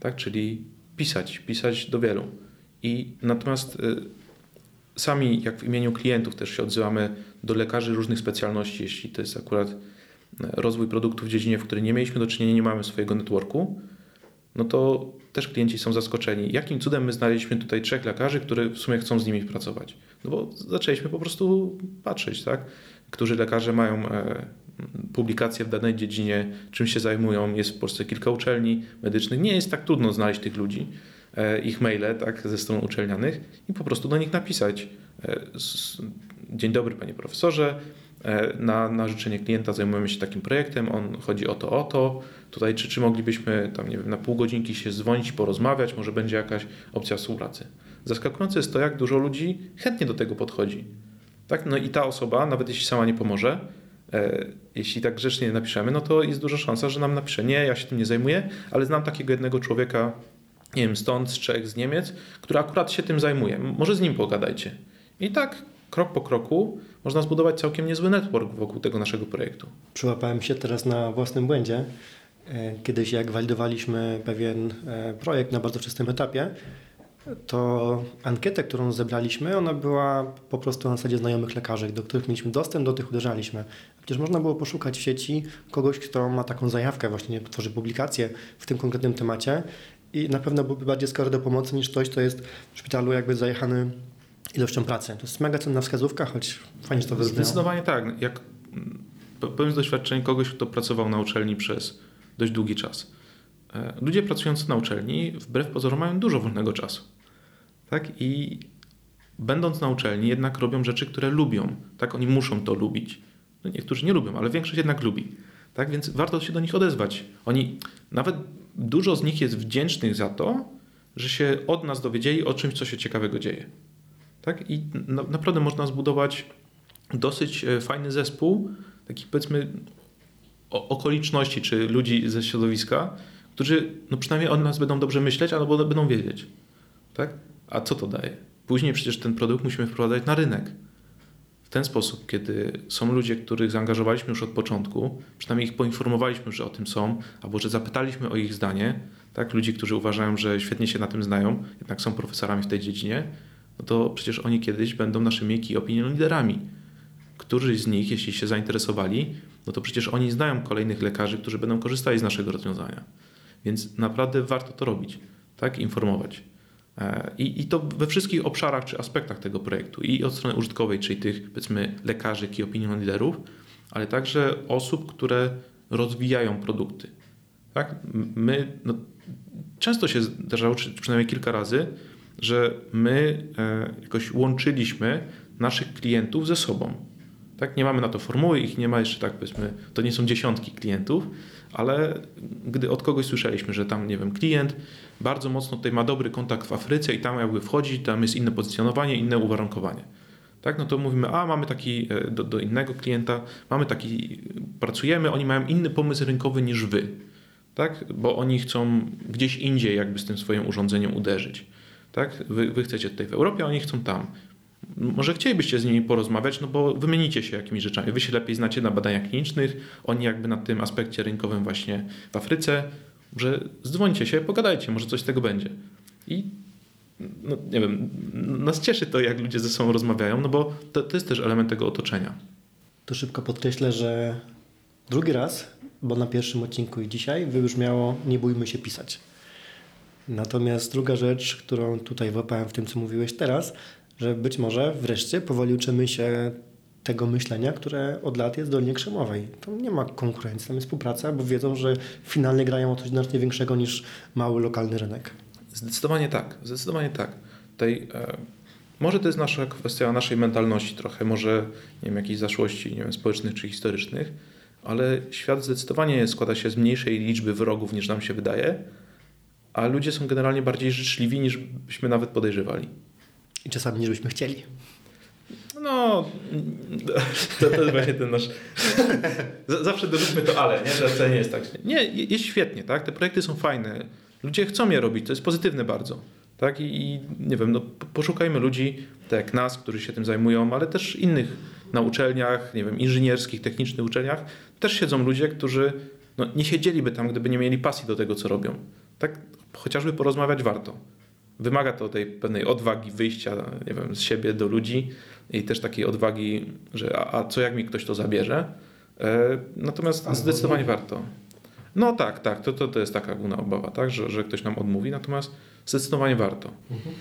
tak? czyli pisać, pisać do wielu. I natomiast y, sami, jak w imieniu klientów, też się odzywamy do lekarzy różnych specjalności, jeśli to jest akurat rozwój produktu w dziedzinie, w której nie mieliśmy do czynienia, nie mamy swojego networku, no to też klienci są zaskoczeni. Jakim cudem my znaleźliśmy tutaj trzech lekarzy, którzy w sumie chcą z nimi pracować? No bo zaczęliśmy po prostu patrzeć, tak? Którzy lekarze mają e, publikacje w danej dziedzinie, czym się zajmują. Jest w Polsce kilka uczelni medycznych. Nie jest tak trudno znaleźć tych ludzi, e, ich maile tak, ze stron uczelnianych i po prostu do nich napisać. E, Dzień dobry, panie profesorze. E, na, na życzenie klienta zajmujemy się takim projektem, on chodzi o to, o to. Tutaj czy, czy moglibyśmy tam, nie wiem, na pół godzinki się dzwonić, porozmawiać, może będzie jakaś opcja współpracy. Zaskakujące jest to, jak dużo ludzi chętnie do tego podchodzi. Tak? No i ta osoba, nawet jeśli sama nie pomoże, jeśli tak grzecznie napiszemy, no to jest duża szansa, że nam napisze, nie, ja się tym nie zajmuję, ale znam takiego jednego człowieka, nie wiem, stąd, z Czech, z Niemiec, który akurat się tym zajmuje. Może z nim pogadajcie. I tak krok po kroku można zbudować całkiem niezły network wokół tego naszego projektu. Przyłapałem się teraz na własnym błędzie. E, kiedyś jak walidowaliśmy pewien e, projekt na bardzo wczesnym etapie, to ankietę, którą zebraliśmy, ona była po prostu na zasadzie znajomych lekarzy, do których mieliśmy dostęp, do tych uderzaliśmy. Przecież można było poszukać w sieci kogoś, kto ma taką zajawkę, właśnie tworzy publikację w tym konkretnym temacie i na pewno byłby bardziej skory do pomocy niż ktoś, kto jest w szpitalu jakby zajechany ilością pracy. To jest mega cenna wskazówka, choć fajnie to wybrzmiało. Zdecydowanie tak. Jak, powiem z doświadczenia kogoś, kto pracował na uczelni przez dość długi czas. E, ludzie pracujący na uczelni wbrew pozorom mają dużo wolnego czasu. Tak? I będąc na uczelni jednak robią rzeczy, które lubią. Tak? Oni muszą to lubić. No niektórzy nie lubią, ale większość jednak lubi. Tak? Więc warto się do nich odezwać. Oni, nawet dużo z nich jest wdzięcznych za to, że się od nas dowiedzieli o czymś, co się ciekawego dzieje. Tak? I na, naprawdę można zbudować dosyć e, fajny zespół, takich powiedzmy okoliczności czy ludzi ze środowiska, którzy no przynajmniej o nas będą dobrze myśleć albo będą wiedzieć. Tak? A co to daje? Później przecież ten produkt musimy wprowadzać na rynek. W ten sposób, kiedy są ludzie, których zaangażowaliśmy już od początku, przynajmniej ich poinformowaliśmy, że o tym są, albo że zapytaliśmy o ich zdanie, tak? ludzi, którzy uważają, że świetnie się na tym znają, jednak są profesorami w tej dziedzinie, no to przecież oni kiedyś będą naszymi key opinion liderami. Którzy z nich, jeśli się zainteresowali, no to przecież oni znają kolejnych lekarzy, którzy będą korzystali z naszego rozwiązania. Więc naprawdę warto to robić, tak? Informować. E, I, I to we wszystkich obszarach czy aspektach tego projektu. I od strony użytkowej, czyli tych powiedzmy lekarzy, key opinion liderów, ale także osób, które rozwijają produkty. Tak? My, no, często się zdarzało, czy przynajmniej kilka razy, że my e, jakoś łączyliśmy naszych klientów ze sobą. Tak? Nie mamy na to formuły, ich nie ma jeszcze tak powiedzmy, to nie są dziesiątki klientów, ale gdy od kogoś słyszeliśmy, że tam, nie wiem, klient bardzo mocno tutaj ma dobry kontakt w Afryce i tam jakby wchodzi, tam jest inne pozycjonowanie, inne uwarunkowanie. Tak, no to mówimy, a mamy taki e, do, do innego klienta, mamy taki, pracujemy, oni mają inny pomysł rynkowy niż wy, tak, bo oni chcą gdzieś indziej jakby z tym swoim urządzeniem uderzyć. Tak? Wy, wy chcecie tutaj w Europie, a oni chcą tam. Może chcielibyście z nimi porozmawiać, no bo wymienicie się jakimiś rzeczami. Wy się lepiej znacie na badaniach klinicznych, oni jakby na tym aspekcie rynkowym właśnie w Afryce, że zdzwońcie się, pogadajcie, może coś z tego będzie. I no, nie wiem, nas cieszy to, jak ludzie ze sobą rozmawiają, no bo to, to jest też element tego otoczenia. To szybko podkreślę, że drugi raz, bo na pierwszym odcinku i dzisiaj wybrzmiało nie bójmy się pisać. Natomiast druga rzecz, którą tutaj wyłapałem w tym, co mówiłeś teraz, że być może wreszcie powoli uczymy się tego myślenia, które od lat jest w Dolinie Krzemowej. Tam nie ma konkurencji, tam jest współpraca, bo wiedzą, że finalnie grają o coś znacznie większego niż mały lokalny rynek. Zdecydowanie tak, zdecydowanie tak. Tutaj, e, może to jest nasza kwestia naszej mentalności trochę, może nie wiem, jakiejś zaszłości nie wiem, społecznych czy historycznych, ale świat zdecydowanie składa się z mniejszej liczby wrogów niż nam się wydaje, a ludzie są generalnie bardziej życzliwi niż byśmy nawet podejrzewali. I czasami niż byśmy chcieli. No, to, to jest właśnie ten nasz. Zawsze dorzućmy to ale, nie? że to nie jest tak. Nie, jest świetnie, tak? Te projekty są fajne. Ludzie chcą je robić, to jest pozytywne bardzo. Tak? I, i nie wiem, no, poszukajmy ludzi, tak jak nas, którzy się tym zajmują, ale też innych na uczelniach, nie wiem, inżynierskich, technicznych uczelniach. Też siedzą ludzie, którzy no, nie siedzieliby tam, gdyby nie mieli pasji do tego, co robią. Tak? Chociażby porozmawiać warto. Wymaga to tej pewnej odwagi wyjścia nie wiem, z siebie do ludzi i też takiej odwagi, że a, a co jak mi ktoś to zabierze. E, natomiast zdecydowanie warto. No tak, tak, to, to, to jest taka główna obawa, tak? że, że ktoś nam odmówi, natomiast zdecydowanie warto. Mhm.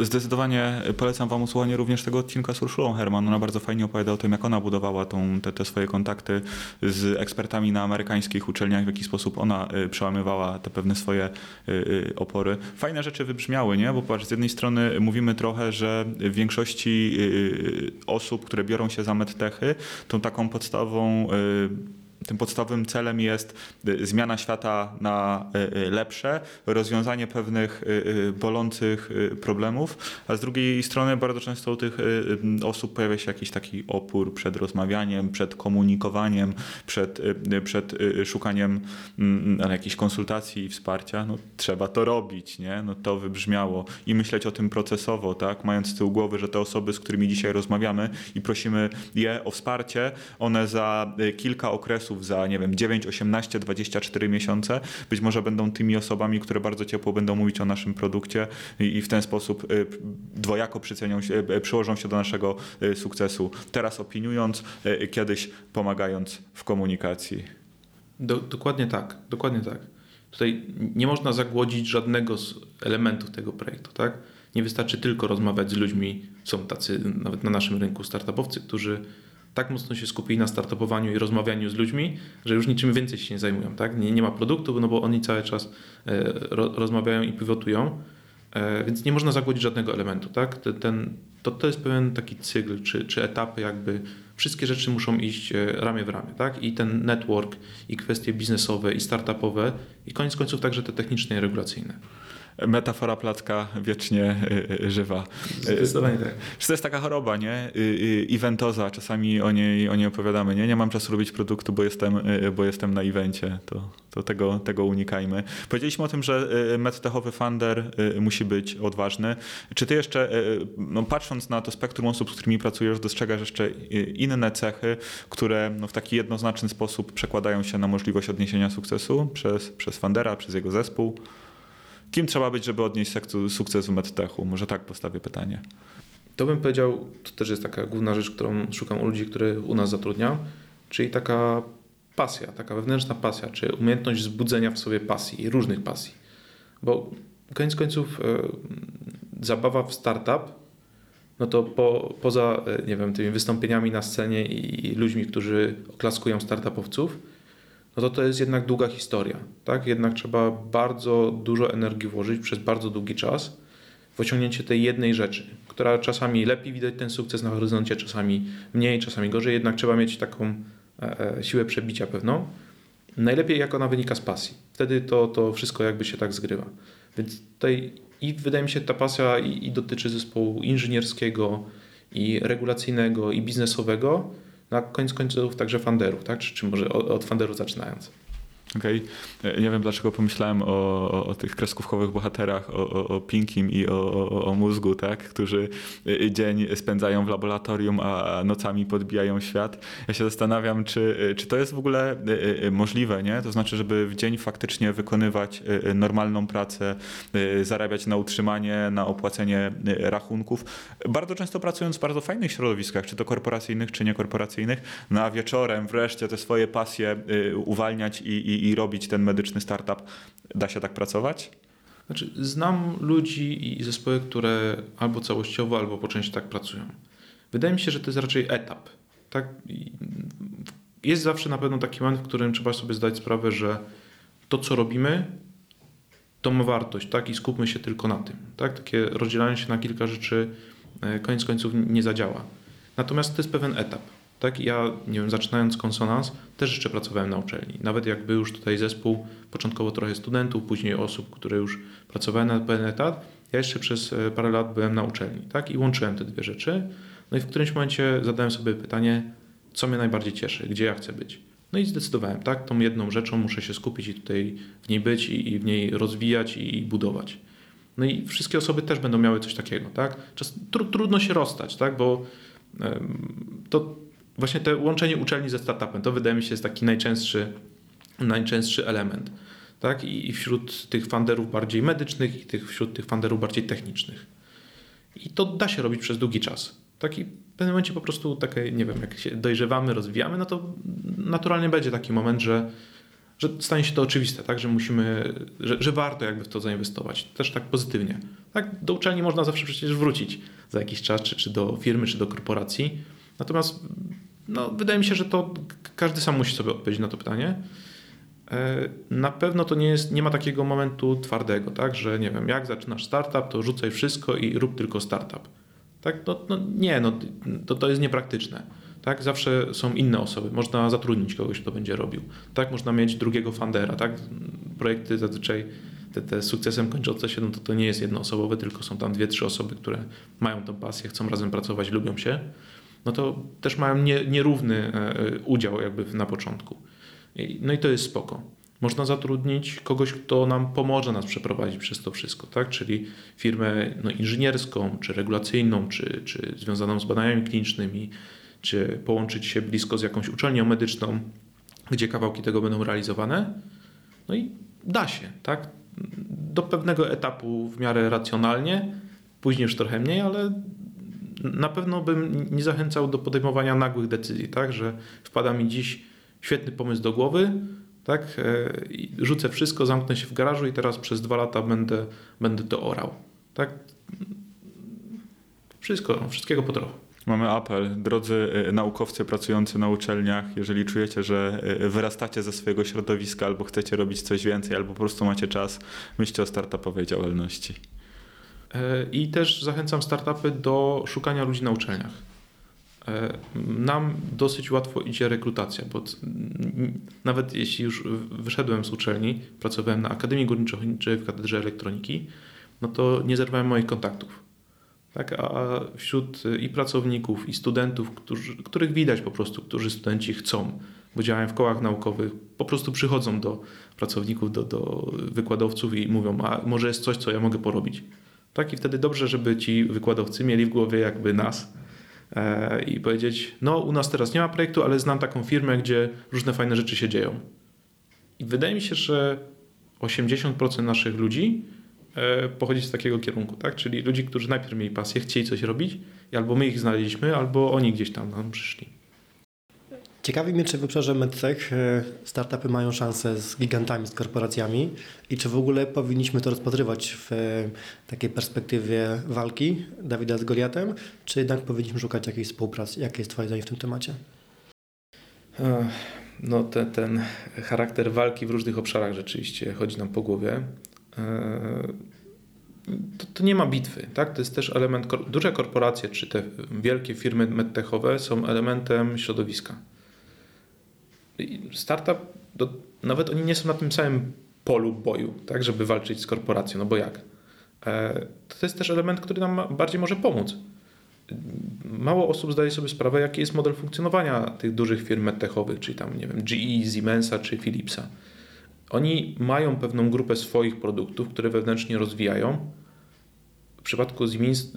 Zdecydowanie polecam Wam usłuchanie również tego odcinka z Urszulą Herman. Ona bardzo fajnie opowiada o tym, jak ona budowała tą, te, te swoje kontakty z ekspertami na amerykańskich uczelniach, w jaki sposób ona y, przełamywała te pewne swoje y, opory. Fajne rzeczy wybrzmiały, nie? Bo patrz, z jednej strony mówimy trochę, że w większości osób, które biorą się za medtechy, tą taką podstawą tym podstawowym celem jest y, zmiana świata na y, y, lepsze, rozwiązanie pewnych bolących problemów, a z drugiej strony bardzo często u tych osób pojawia się jakiś taki opór przed rozmawianiem, przed komunikowaniem, przed, przed szukaniem mm, mm, jakichś konsultacji i wsparcia. No, trzeba to robić, nie? No, to wybrzmiało i myśleć o tym procesowo, tak? mając z tyłu głowy, że te osoby, z którymi dzisiaj rozmawiamy i prosimy je o wsparcie, one za kilka okresów za, nie wiem, 9, 18, 24 miesiące, być może będą tymi osobami, które bardzo ciepło będą mówić o naszym produkcie i, i w ten sposób y, dwojako przycenią się, y, przyłożą się do naszego y, sukcesu. Teraz opiniując, kiedyś pomagając w komunikacji. Do, dokładnie tak, dokładnie tak. Tutaj nie można zagłodzić żadnego z elementów tego projektu, tak? Nie wystarczy tylko rozmawiać z ludźmi. Są tacy nawet na naszym rynku startupowcy, którzy tak mocno się skupili na startupowaniu i rozmawianiu z ludźmi, że już niczym więcej się nie zajmują. Tak? Nie, nie ma produktu, no bo oni cały czas e, ro, rozmawiają i pivotują, e, więc nie można zagłodzić żadnego elementu. Tak? Ten, to, to jest pewien taki cykl czy, czy etapy, jakby wszystkie rzeczy muszą iść e, ramię w ramię. Tak? I ten network, i kwestie biznesowe, i startupowe, i koniec końców także te techniczne i regulacyjne metafora placka wiecznie y, y, żywa. Zdecydowanie tak. To jest taka choroba, nie? Eventoza, czasami o niej, o niej opowiadamy, nie? Nie mam czasu robić produktu, bo jestem, bo jestem na evencie. To, to tego, tego unikajmy. Powiedzieliśmy o tym, że medtechowy funder musi być odważny. Czy ty jeszcze, no patrząc na to spektrum osób, z którymi pracujesz, dostrzegasz jeszcze inne cechy, które no, w taki jednoznaczny sposób przekładają się na możliwość odniesienia sukcesu przez, przez fundera, przez jego zespół? Kim trzeba być, żeby odnieść sukces w medtechu? Może tak postawię pytanie. To bym powiedział, to też jest taka główna rzecz, którą szukam u ludzi, których u nas zatrudniam, czyli taka pasja, taka wewnętrzna pasja, czy umiejętność wzbudzenia w sobie pasji, różnych pasji. Bo koniec końców e, zabawa w startup, no to po, poza e, nie wiem, tymi wystąpieniami na scenie i ludźmi, którzy oklaskują startupowców, no to to jest jednak długa historia. Tak? Jednak trzeba bardzo dużo energii włożyć przez bardzo długi czas w osiągnięcie tej jednej rzeczy, która czasami lepiej widać ten sukces na horyzoncie, czasami mniej, czasami gorzej, jednak trzeba mieć taką e, e, siłę przebicia pewną. Najlepiej jak ona wynika z pasji. Wtedy to, to wszystko jakby się tak zgrywa. Więc tutaj i wydaje mi się ta pasja i, i dotyczy zespołu inżynierskiego, i regulacyjnego, i biznesowego, na koniec końców także funderów, tak? czy, czy może od, od funderów zaczynając. Okay. Nie wiem dlaczego pomyślałem o, o, o tych kreskówkowych bohaterach, o, o, Pinkim i o, mózgu, tak? którzy y, dzień spędzają w laboratorium, a nocami podbijają świat. Ja się zastanawiam, czy, czy to jest w ogóle y, y, możliwe, nie? To znaczy, żeby w dzień faktycznie wykonywać normalną pracę, zarabiać na utrzymanie, na opłacenie rachunków. Bardzo często pracując w bardzo fajnych środowiskach, czy to korporacyjnych, czy niekorporacyjnych, no a wieczorem wreszcie te swoje pasje uwalniać i, i i, robić ten medyczny startup. Da się tak pracować? Znaczy, znam ludzi i zespoły, które albo całościowo, albo po części tak pracują. Wydaje mi się, że to jest raczej etap. Tak? Jest zawsze na pewno taki moment, w którym trzeba sobie zdać sprawę, że to, co robimy, to ma wartość, tak? I skupmy się tylko na tym. Tak? Takie rozdzielanie się na kilka rzeczy e, koniec końców nie zadziała. Natomiast to jest pewien etap. Tak, ja, nie wiem, zaczynając konsonans, też jeszcze pracowałem na uczelni. Nawet jakby już tutaj zespół, początkowo trochę studentów, później osób, które już pracowały na pełen etat, ja jeszcze przez e, parę lat byłem na uczelni, tak, i łączyłem te dwie rzeczy. No i w którymś momencie zadałem sobie pytanie, co mnie najbardziej cieszy, gdzie ja chcę być. No i zdecydowałem, tak, tą jedną rzeczą muszę się skupić i tutaj w niej być i, w niej rozwijać i, budować. No i wszystkie osoby też będą miały coś takiego, tak. Czas, tr trudno się rozstać, tak, bo to właśnie to łączenie uczelni ze startupem, to wydaje mi się jest taki najczęstszy, najczęstszy element. Tak? I wśród tych funderów bardziej medycznych i tych, wśród tych funderów bardziej technicznych. I to da się robić przez długi czas. Tak? I w pewnym momencie po prostu takie, nie wiem, jak się dojrzewamy, rozwijamy, no to naturalnie będzie taki moment, że, że stanie się to oczywiste, tak? że musimy, że, że warto jakby w to zainwestować. Też tak pozytywnie. Tak? Do uczelni można zawsze przecież wrócić za jakiś czas, czy, czy do firmy, czy do korporacji. Natomiast no, wydaje mi się, że to każdy sam musi sobie odpowiedzieć na to pytanie. E, na pewno to nie, jest, nie ma takiego momentu twardego, tak, że nie wiem, jak zaczynasz startup, to rzucaj wszystko i rób tylko startup. Tak? No, no nie, no, to, to jest niepraktyczne. Tak? Zawsze są inne osoby. Można zatrudnić kogoś, kto będzie robił. Tak? Można mieć drugiego fundera. Tak? Projekty zazwyczaj te, te sukcesem kończące się, no to, to nie jest jednoosobowe, tylko są tam dwie, trzy osoby, które mają tę pasję, chcą razem pracować, lubią się no to też mają nie, nierówny e, udział jakby na początku. No i to jest spoko. Można zatrudnić kogoś, kto nam pomoże nas przeprowadzić przez to wszystko, tak? czyli firmę no, inżynierską, czy regulacyjną, czy, czy związaną z badaniami klinicznymi, czy połączyć się blisko z jakąś uczelnią medyczną, gdzie kawałki tego będą realizowane. No i da się, tak? Do pewnego etapu w miarę racjonalnie, później już trochę mniej, ale na pewno bym nie zachęcał do podejmowania nagłych decyzji, tak, że wpada mi dziś świetny pomysł do głowy, tak, e, rzucę wszystko, zamknę się w garażu i teraz przez dwa lata będę, będę to orał, tak. Wszystko, wszystkiego po trochu. Mamy apel. Drodzy e, naukowcy pracujący na uczelniach, jeżeli czujecie, że e, wyrastacie ze swojego środowiska albo chcecie robić coś więcej, albo po prostu macie czas, myślcie o startupowej działalności. E, I też zachęcam startupy do szukania ludzi na uczelniach. E, nam dosyć łatwo idzie rekrutacja, bo nawet jeśli już wyszedłem z uczelni, pracowałem na Akademii Górniczo-Ochotniczej w Katedrze Elektroniki, no to nie zerwałem moich kontaktów. Tak, a wśród i pracowników, i studentów, którzy, których widać po prostu, którzy studenci chcą, bo działają w kołach naukowych, po prostu przychodzą do pracowników, do, do wykładowców i mówią, a może jest coś, co ja mogę porobić. Tak i wtedy dobrze, żeby ci wykładowcy mieli w głowie jakby nas e, i powiedzieć, no u nas teraz nie ma projektu, ale znam taką firmę, gdzie różne fajne rzeczy się dzieją. I wydaje mi się, że 80% naszych ludzi e, pochodzi z takiego kierunku, tak? Czyli ludzi, którzy najpierw mieli pasję, chcieli coś robić albo my ich znaleźliśmy, albo oni gdzieś tam nam przyszli. Ciekawi mnie, czy w obszarze medtech e, startupy mają szansę z gigantami, z korporacjami i czy w ogóle powinniśmy to rozpatrywać w e, takiej perspektywie walki Dawida z Goliatem, czy jednak powinniśmy szukać jakiejś współpracy? Jakie jest Twoje zdanie w tym temacie? No ten, ten charakter walki w różnych obszarach rzeczywiście chodzi nam po głowie. To, to, nie ma bitwy, tak? To jest też element, duże korporacje czy te wielkie firmy medtechowe są elementem środowiska startup, do, nawet oni nie są na tym samym polu boju, tak, żeby walczyć z korporacją, no bo jak? E, to jest też element, który nam bardziej może pomóc. Mało osób zdaje sobie sprawę, jaki jest model funkcjonowania tych dużych firm medtechowych, czyli tam, nie wiem, GE, Siemensa czy Philipsa. Oni mają pewną grupę swoich produktów, które wewnętrznie rozwijają. W przypadku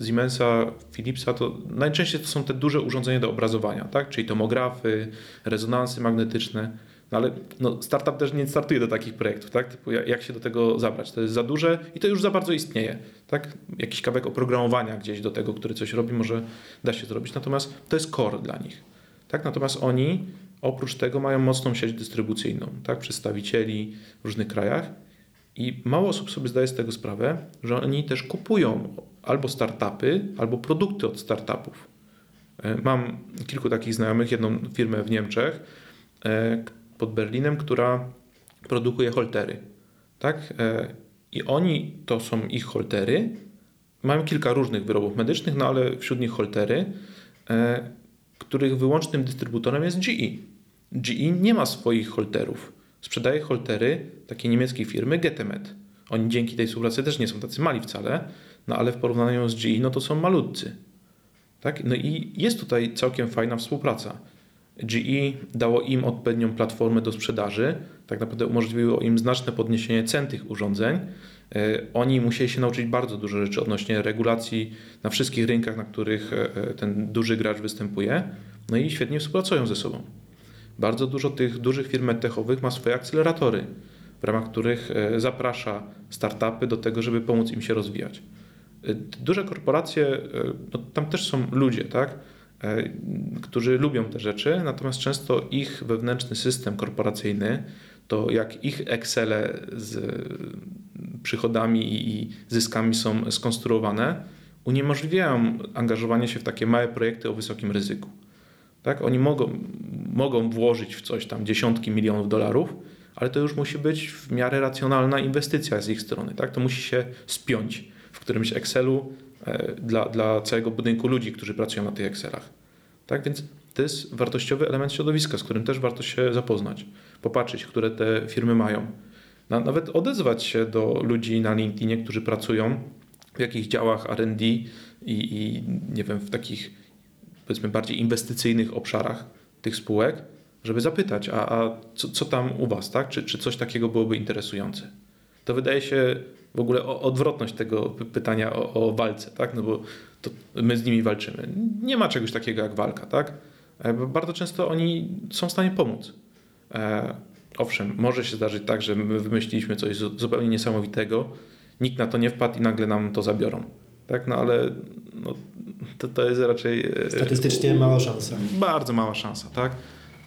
Siemensa, Philipsa to najczęściej to są te duże urządzenia do obrazowania, tak? czyli tomografy, rezonansy magnetyczne. No ale no, startup też nie startuje do takich projektów, tak? Typu jak się do tego zabrać? To jest za duże i to już za bardzo istnieje. Tak? Jakiś kawałek oprogramowania gdzieś do tego, który coś robi, może da się zrobić. Natomiast to jest core dla nich. Tak? Natomiast oni oprócz tego mają mocną sieć dystrybucyjną, tak? przedstawicieli w różnych krajach i mało osób sobie zdaje z tego sprawę, że oni też kupują albo startupy, albo produkty od startupów. E, mam kilku takich znajomych, jedną firmę w Niemczech e, pod Berlinem, która produkuje holtery. Tak? E, I oni to są ich holtery. Mają kilka różnych wyrobów medycznych, no ale wśród nich holtery, których wyłącznym dystrybutorem jest GE. GE nie ma swoich holterów sprzedaje holtery takiej niemieckiej firmy Getemet. Oni dzięki tej współpracy też nie są tacy mali wcale, no ale w porównaniu z GE, no to są malutcy. Tak? No i jest tutaj całkiem fajna współpraca. GE dało im odpowiednią platformę do sprzedaży, tak naprawdę umożliwiło im znaczne podniesienie cen tych urządzeń. E, oni musieli się nauczyć bardzo dużo rzeczy odnośnie regulacji na wszystkich rynkach, na których e, e, ten duży gracz występuje. No i świetnie współpracują ze sobą. Bardzo dużo tych dużych firm medtechowych ma swoje akceleratory, w ramach których e, zaprasza startupy do tego, żeby pomóc im się rozwijać. E, duże korporacje, e, no, tam też są ludzie, tak? którzy lubią te rzeczy, natomiast często ich wewnętrzny system korporacyjny, to jak ich Excele z przychodami i zyskami są skonstruowane, uniemożliwiają angażowanie się w takie małe projekty o wysokim ryzyku. Tak? Oni mogą, mogą włożyć w coś tam dziesiątki milionów dolarów, ale to już musi być w miarę racjonalna inwestycja z ich strony. Tak? To musi się spiąć w którymś Excelu e, dla, dla całego budynku ludzi, którzy pracują na tych Excelach. Tak więc to jest wartościowy element środowiska, z którym też warto się zapoznać, popatrzeć, które te firmy mają. Nawet odezwać się do ludzi na LinkedInie, którzy pracują w jakichś działach RD i, i nie wiem, w takich powiedzmy bardziej inwestycyjnych obszarach tych spółek, żeby zapytać, a, a co, co, tam u Was, tak? Czy, czy coś takiego byłoby interesujące? To wydaje się w ogóle odwrotność tego pytania o, o walce, tak? No bo my z nimi walczymy. Nie ma czegoś takiego jak walka, tak? E, bardzo często oni są w stanie pomóc. E, owszem, może się zdarzyć tak, że my wymyśliliśmy coś zupełnie niesamowitego, nikt na to nie wpadł i nagle nam to zabiorą. Tak? No ale no, to, to jest raczej... E, Statystycznie mała szansa. Bardzo mała szansa, tak?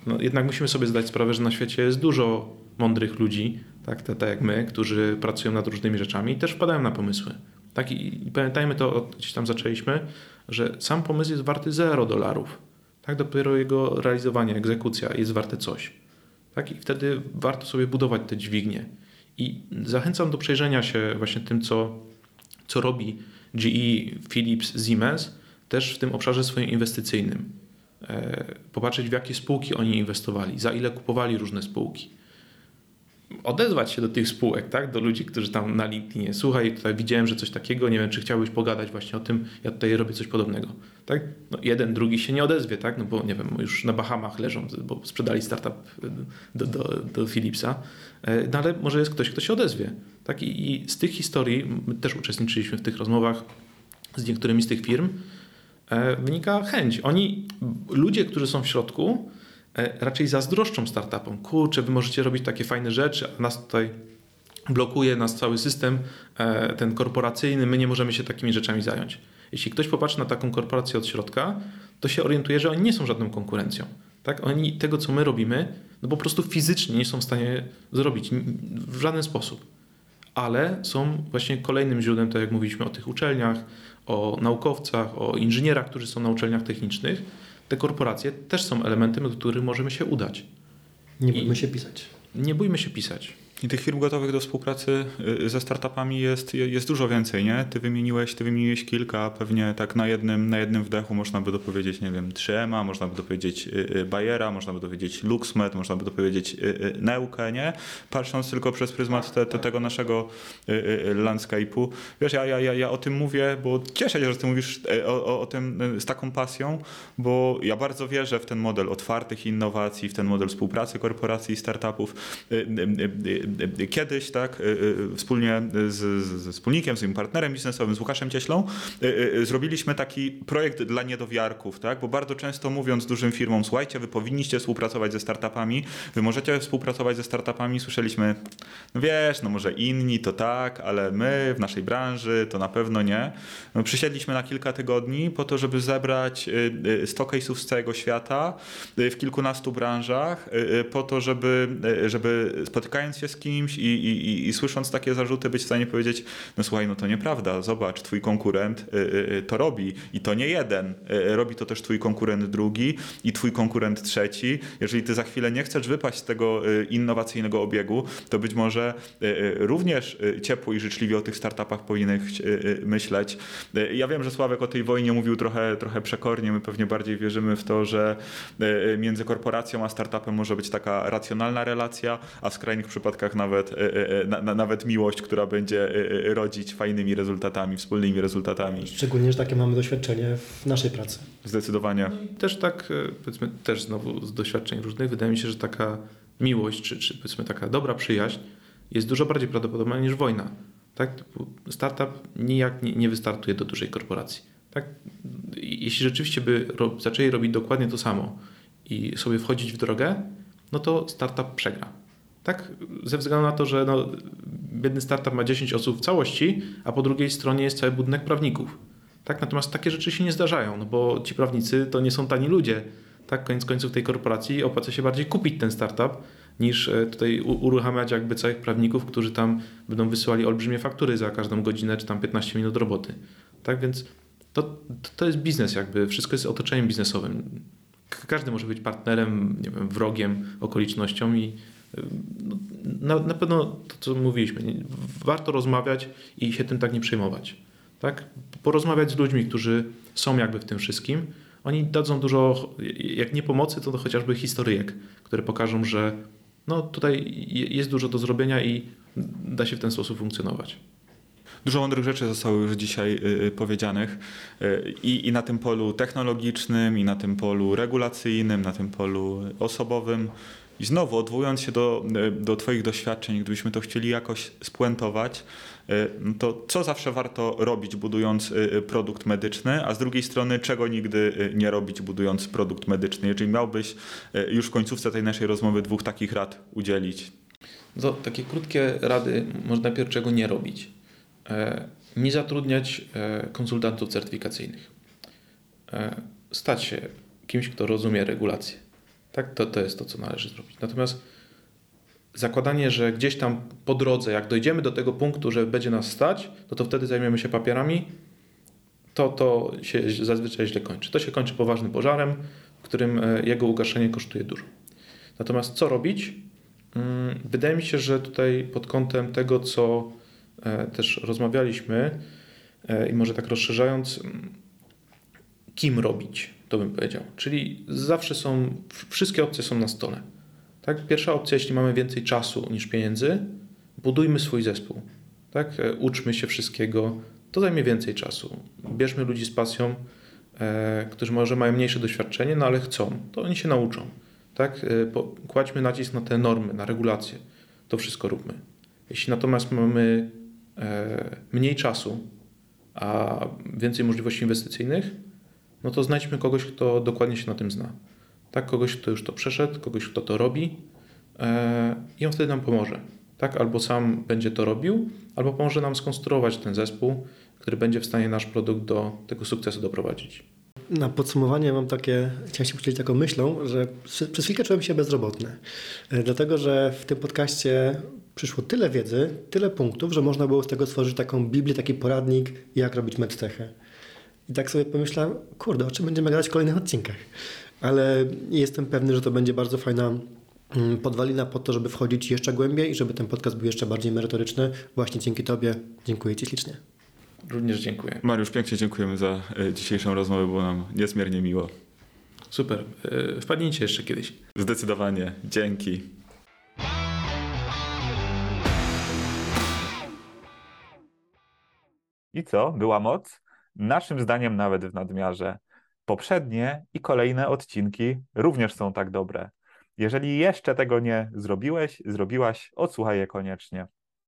No, jednak musimy sobie zdać sprawę, że na świecie jest dużo mądrych ludzi, tak, tak jak my, którzy pracują nad różnymi rzeczami i też wpadają na pomysły. Tak? I, i pamiętajmy to, gdzieś tam zaczęliśmy, że sam pomysł jest warty 0 dolarów. Tak? Dopiero jego realizowanie, egzekucja jest warte coś. Tak? I wtedy warto sobie budować te dźwignie. I zachęcam do przejrzenia się właśnie tym, co, co robi GE, Philips, Siemens, też w tym obszarze swoim inwestycyjnym. E, popatrzeć, w jakie spółki oni inwestowali, za ile kupowali różne spółki. Odezwać się do tych spółek, tak? do ludzi, którzy tam na LinkedInie. Słuchaj, tutaj widziałem, że coś takiego, nie wiem, czy chciałbyś pogadać właśnie o tym, ja tutaj robię coś podobnego. Tak? No, jeden, drugi się nie odezwie, tak? no bo nie wiem, już na Bahamach leżą, bo sprzedali startup do, do, do Philipsa, e, no ale może jest ktoś, kto się odezwie. Tak? I, I z tych historii, my też uczestniczyliśmy w tych rozmowach z niektórymi z tych firm, wynika chęć. Oni, ludzie, którzy są w środku, e, raczej zazdroszczą startupom. Kurczę, wy możecie robić takie fajne rzeczy, a nas tutaj blokuje nas cały system, e, ten korporacyjny, my nie możemy się takimi rzeczami zająć. Jeśli ktoś popatrzy na taką korporację od środka, to się orientuje, że oni nie są żadną konkurencją. Tak? Oni tego, co my robimy, no po prostu fizycznie nie są w stanie zrobić w żaden sposób. Ale są właśnie kolejnym źródłem, tak jak mówiliśmy o tych uczelniach, o naukowcach, o inżynierach, którzy są na uczelniach technicznych. Te korporacje też są elementem, do których możemy się udać. Nie bójmy się pisać. Nie bójmy się pisać. I tych firm gotowych do współpracy y, ze startupami jest, jest dużo więcej, nie? Ty wymieniłeś, ty wymieniłeś kilka, pewnie tak na jednym, na jednym wdechu można by dopowiedzieć, nie wiem, 3M, można by dopowiedzieć y, y, Bayera, można by dopowiedzieć LuxMed, można by dopowiedzieć Neukę, nie? Patrząc tylko przez pryzmat te, te, tego naszego landscape'u. Wiesz, ja, ja, ja, ja o tym mówię, bo cieszę się, że ty mówisz o, o, o tym z taką pasją, bo ja bardzo wierzę w ten model otwartych innowacji, w ten model współpracy korporacji i startupów kiedyś, tak, y, y, wspólnie z, z wspólnikiem, z moim partnerem biznesowym, z Łukaszem Cieślą, y, zrobiliśmy taki projekt dla niedowiarków, tak, bo bardzo często mówiąc dużym firmom, słuchajcie, wy powinniście współpracować ze startupami, wy możecie współpracować ze startupami, słyszeliśmy, no wiesz, no może inni to tak, ale my w naszej branży to na pewno nie. No, przysiedliśmy na kilka tygodni po to, żeby zebrać 100 case'ów z całego świata w kilkunastu branżach, po to, żeby, żeby spotykając się z kimś i, i, i, słysząc takie zarzuty być w stanie powiedzieć, no słuchaj, no to nieprawda, zobacz, twój konkurent y, y, y, to robi i to nie jeden, robi to też twój konkurent drugi i twój konkurent trzeci. Jeżeli ty za chwilę nie chcesz wypaść z tego innowacyjnego obiegu, to być może również ciepło i życzliwie o tych startupach powinieneś myśleć. Ja wiem, że Sławek o tej wojnie mówił trochę, trochę przekornie, my pewnie bardziej wierzymy w to, że między korporacją a startupem może być taka racjonalna relacja, a w skrajnych przypadkach nawet, e, e, e, na, na, nawet miłość, która będzie rodzić fajnymi rezultatami, wspólnymi rezultatami. Szczególnie, że takie mamy doświadczenie w naszej pracy. Zdecydowanie. No też tak, powiedzmy, też znowu z doświadczeń różnych, wydaje mi się, że taka miłość, czy, czy powiedzmy taka dobra przyjaźń jest dużo bardziej prawdopodobna niż wojna. Tak? Startup nijak nie, nie wystartuje do dużej korporacji. Tak? Jeśli rzeczywiście by ro, zaczęli robić dokładnie to samo i sobie wchodzić w drogę, no to startup przegra. Tak, ze względu na to, że no, biedny startup ma 10 osób w całości, a po drugiej stronie jest cały budynek prawników. Tak, natomiast takie rzeczy się nie zdarzają, no bo ci prawnicy to nie są tani ludzie. Tak, koniec końców tej korporacji opłaca się bardziej kupić ten startup, niż e, tutaj uruchamiać jakby całych prawników, którzy tam będą wysyłali olbrzymie faktury za każdą godzinę czy tam 15 minut roboty. Tak więc to, to jest biznes jakby, wszystko jest otoczeniem biznesowym. Każdy może być partnerem, nie wiem, wrogiem, okolicznością i na, na pewno to, co mówiliśmy, warto rozmawiać i się tym tak nie przejmować. Tak? Porozmawiać z ludźmi, którzy są jakby w tym wszystkim. Oni dadzą dużo, jak nie pomocy, to, chociażby historyjek, które pokażą, że no, tutaj jest dużo do zrobienia i da się w ten sposób funkcjonować. Dużo mądrych rzeczy zostało już dzisiaj y, powiedzianych y, i na tym polu technologicznym, i na tym polu regulacyjnym, na tym polu osobowym. I znowu, odwołując się do, e, do Twoich doświadczeń, gdybyśmy to chcieli jakoś spuentować, e, no to co zawsze warto robić, budując e, produkt medyczny, a z drugiej strony, czego nigdy nie robić, budując produkt medyczny? Jeżeli miałbyś już w końcówce tej naszej rozmowy dwóch takich rad udzielić. To takie krótkie rady, może najpierw czego nie robić. Nie zatrudniać konsultantów certyfikacyjnych. Stać się kimś, kto rozumie regulacje tak? To, to jest to, co należy zrobić. Natomiast zakładanie, że gdzieś tam po drodze, jak dojdziemy do tego punktu, że będzie nas stać, no to wtedy zajmiemy się papierami, to to się zazwyczaj źle kończy. To się kończy poważnym pożarem, w którym e, jego ugaszenie kosztuje dużo. Natomiast co robić? Mm, wydaje mi się, że tutaj pod kątem tego, co e, też rozmawialiśmy e, i może tak rozszerzając, mm, kim robić? To bym powiedział. Czyli zawsze są, wszystkie opcje są na stole. Tak? Pierwsza opcja, jeśli mamy więcej czasu niż pieniędzy, budujmy swój zespół. Tak? E, uczmy się wszystkiego, to zajmie więcej czasu. Bierzmy ludzi z pasją, e, którzy może mają mniejsze doświadczenie, no ale chcą, to oni się nauczą. Tak? E, kładźmy nacisk na te normy, na regulacje. To wszystko róbmy. Jeśli natomiast mamy e, mniej czasu, a więcej możliwości inwestycyjnych, no to znajdźmy kogoś, kto dokładnie się na tym zna. Tak, kogoś, kto już to przeszedł, kogoś, kto to robi e, i on wtedy nam pomoże. Tak, albo sam będzie to robił, albo pomoże nam skonstruować ten zespół, który będzie w stanie nasz produkt do tego sukcesu doprowadzić. na podsumowanie mam takie, chciałem się podzielić taką myślą, że przez chwilkę czułem się bezrobotny. E, dlatego, że w tym podcaście przyszło tyle wiedzy, tyle punktów, że można było z tego stworzyć taką Biblię, taki poradnik, jak robić medtechę. I tak sobie pomyślałem, kurde, o czym będziemy gadać w kolejnych odcinkach. Ale jestem pewny, że to będzie bardzo fajna mm, podwalina pod to, żeby wchodzić jeszcze głębiej i żeby ten podcast był jeszcze bardziej merytoryczny. Właśnie dzięki Tobie. Dziękuję Ci ślicznie. Również dziękuję. Mariusz, pięknie dziękujemy za e, dzisiejszą rozmowę, było nam niezmiernie miło. Super. E, wpadnijcie jeszcze kiedyś. Zdecydowanie. Dzięki. I co? Była moc? Naszym zdaniem nawet w nadmiarze. Poprzednie i kolejne odcinki również są tak dobre. Jeżeli jeszcze tego nie zrobiłeś, zrobiłaś, odsłuchaj je koniecznie.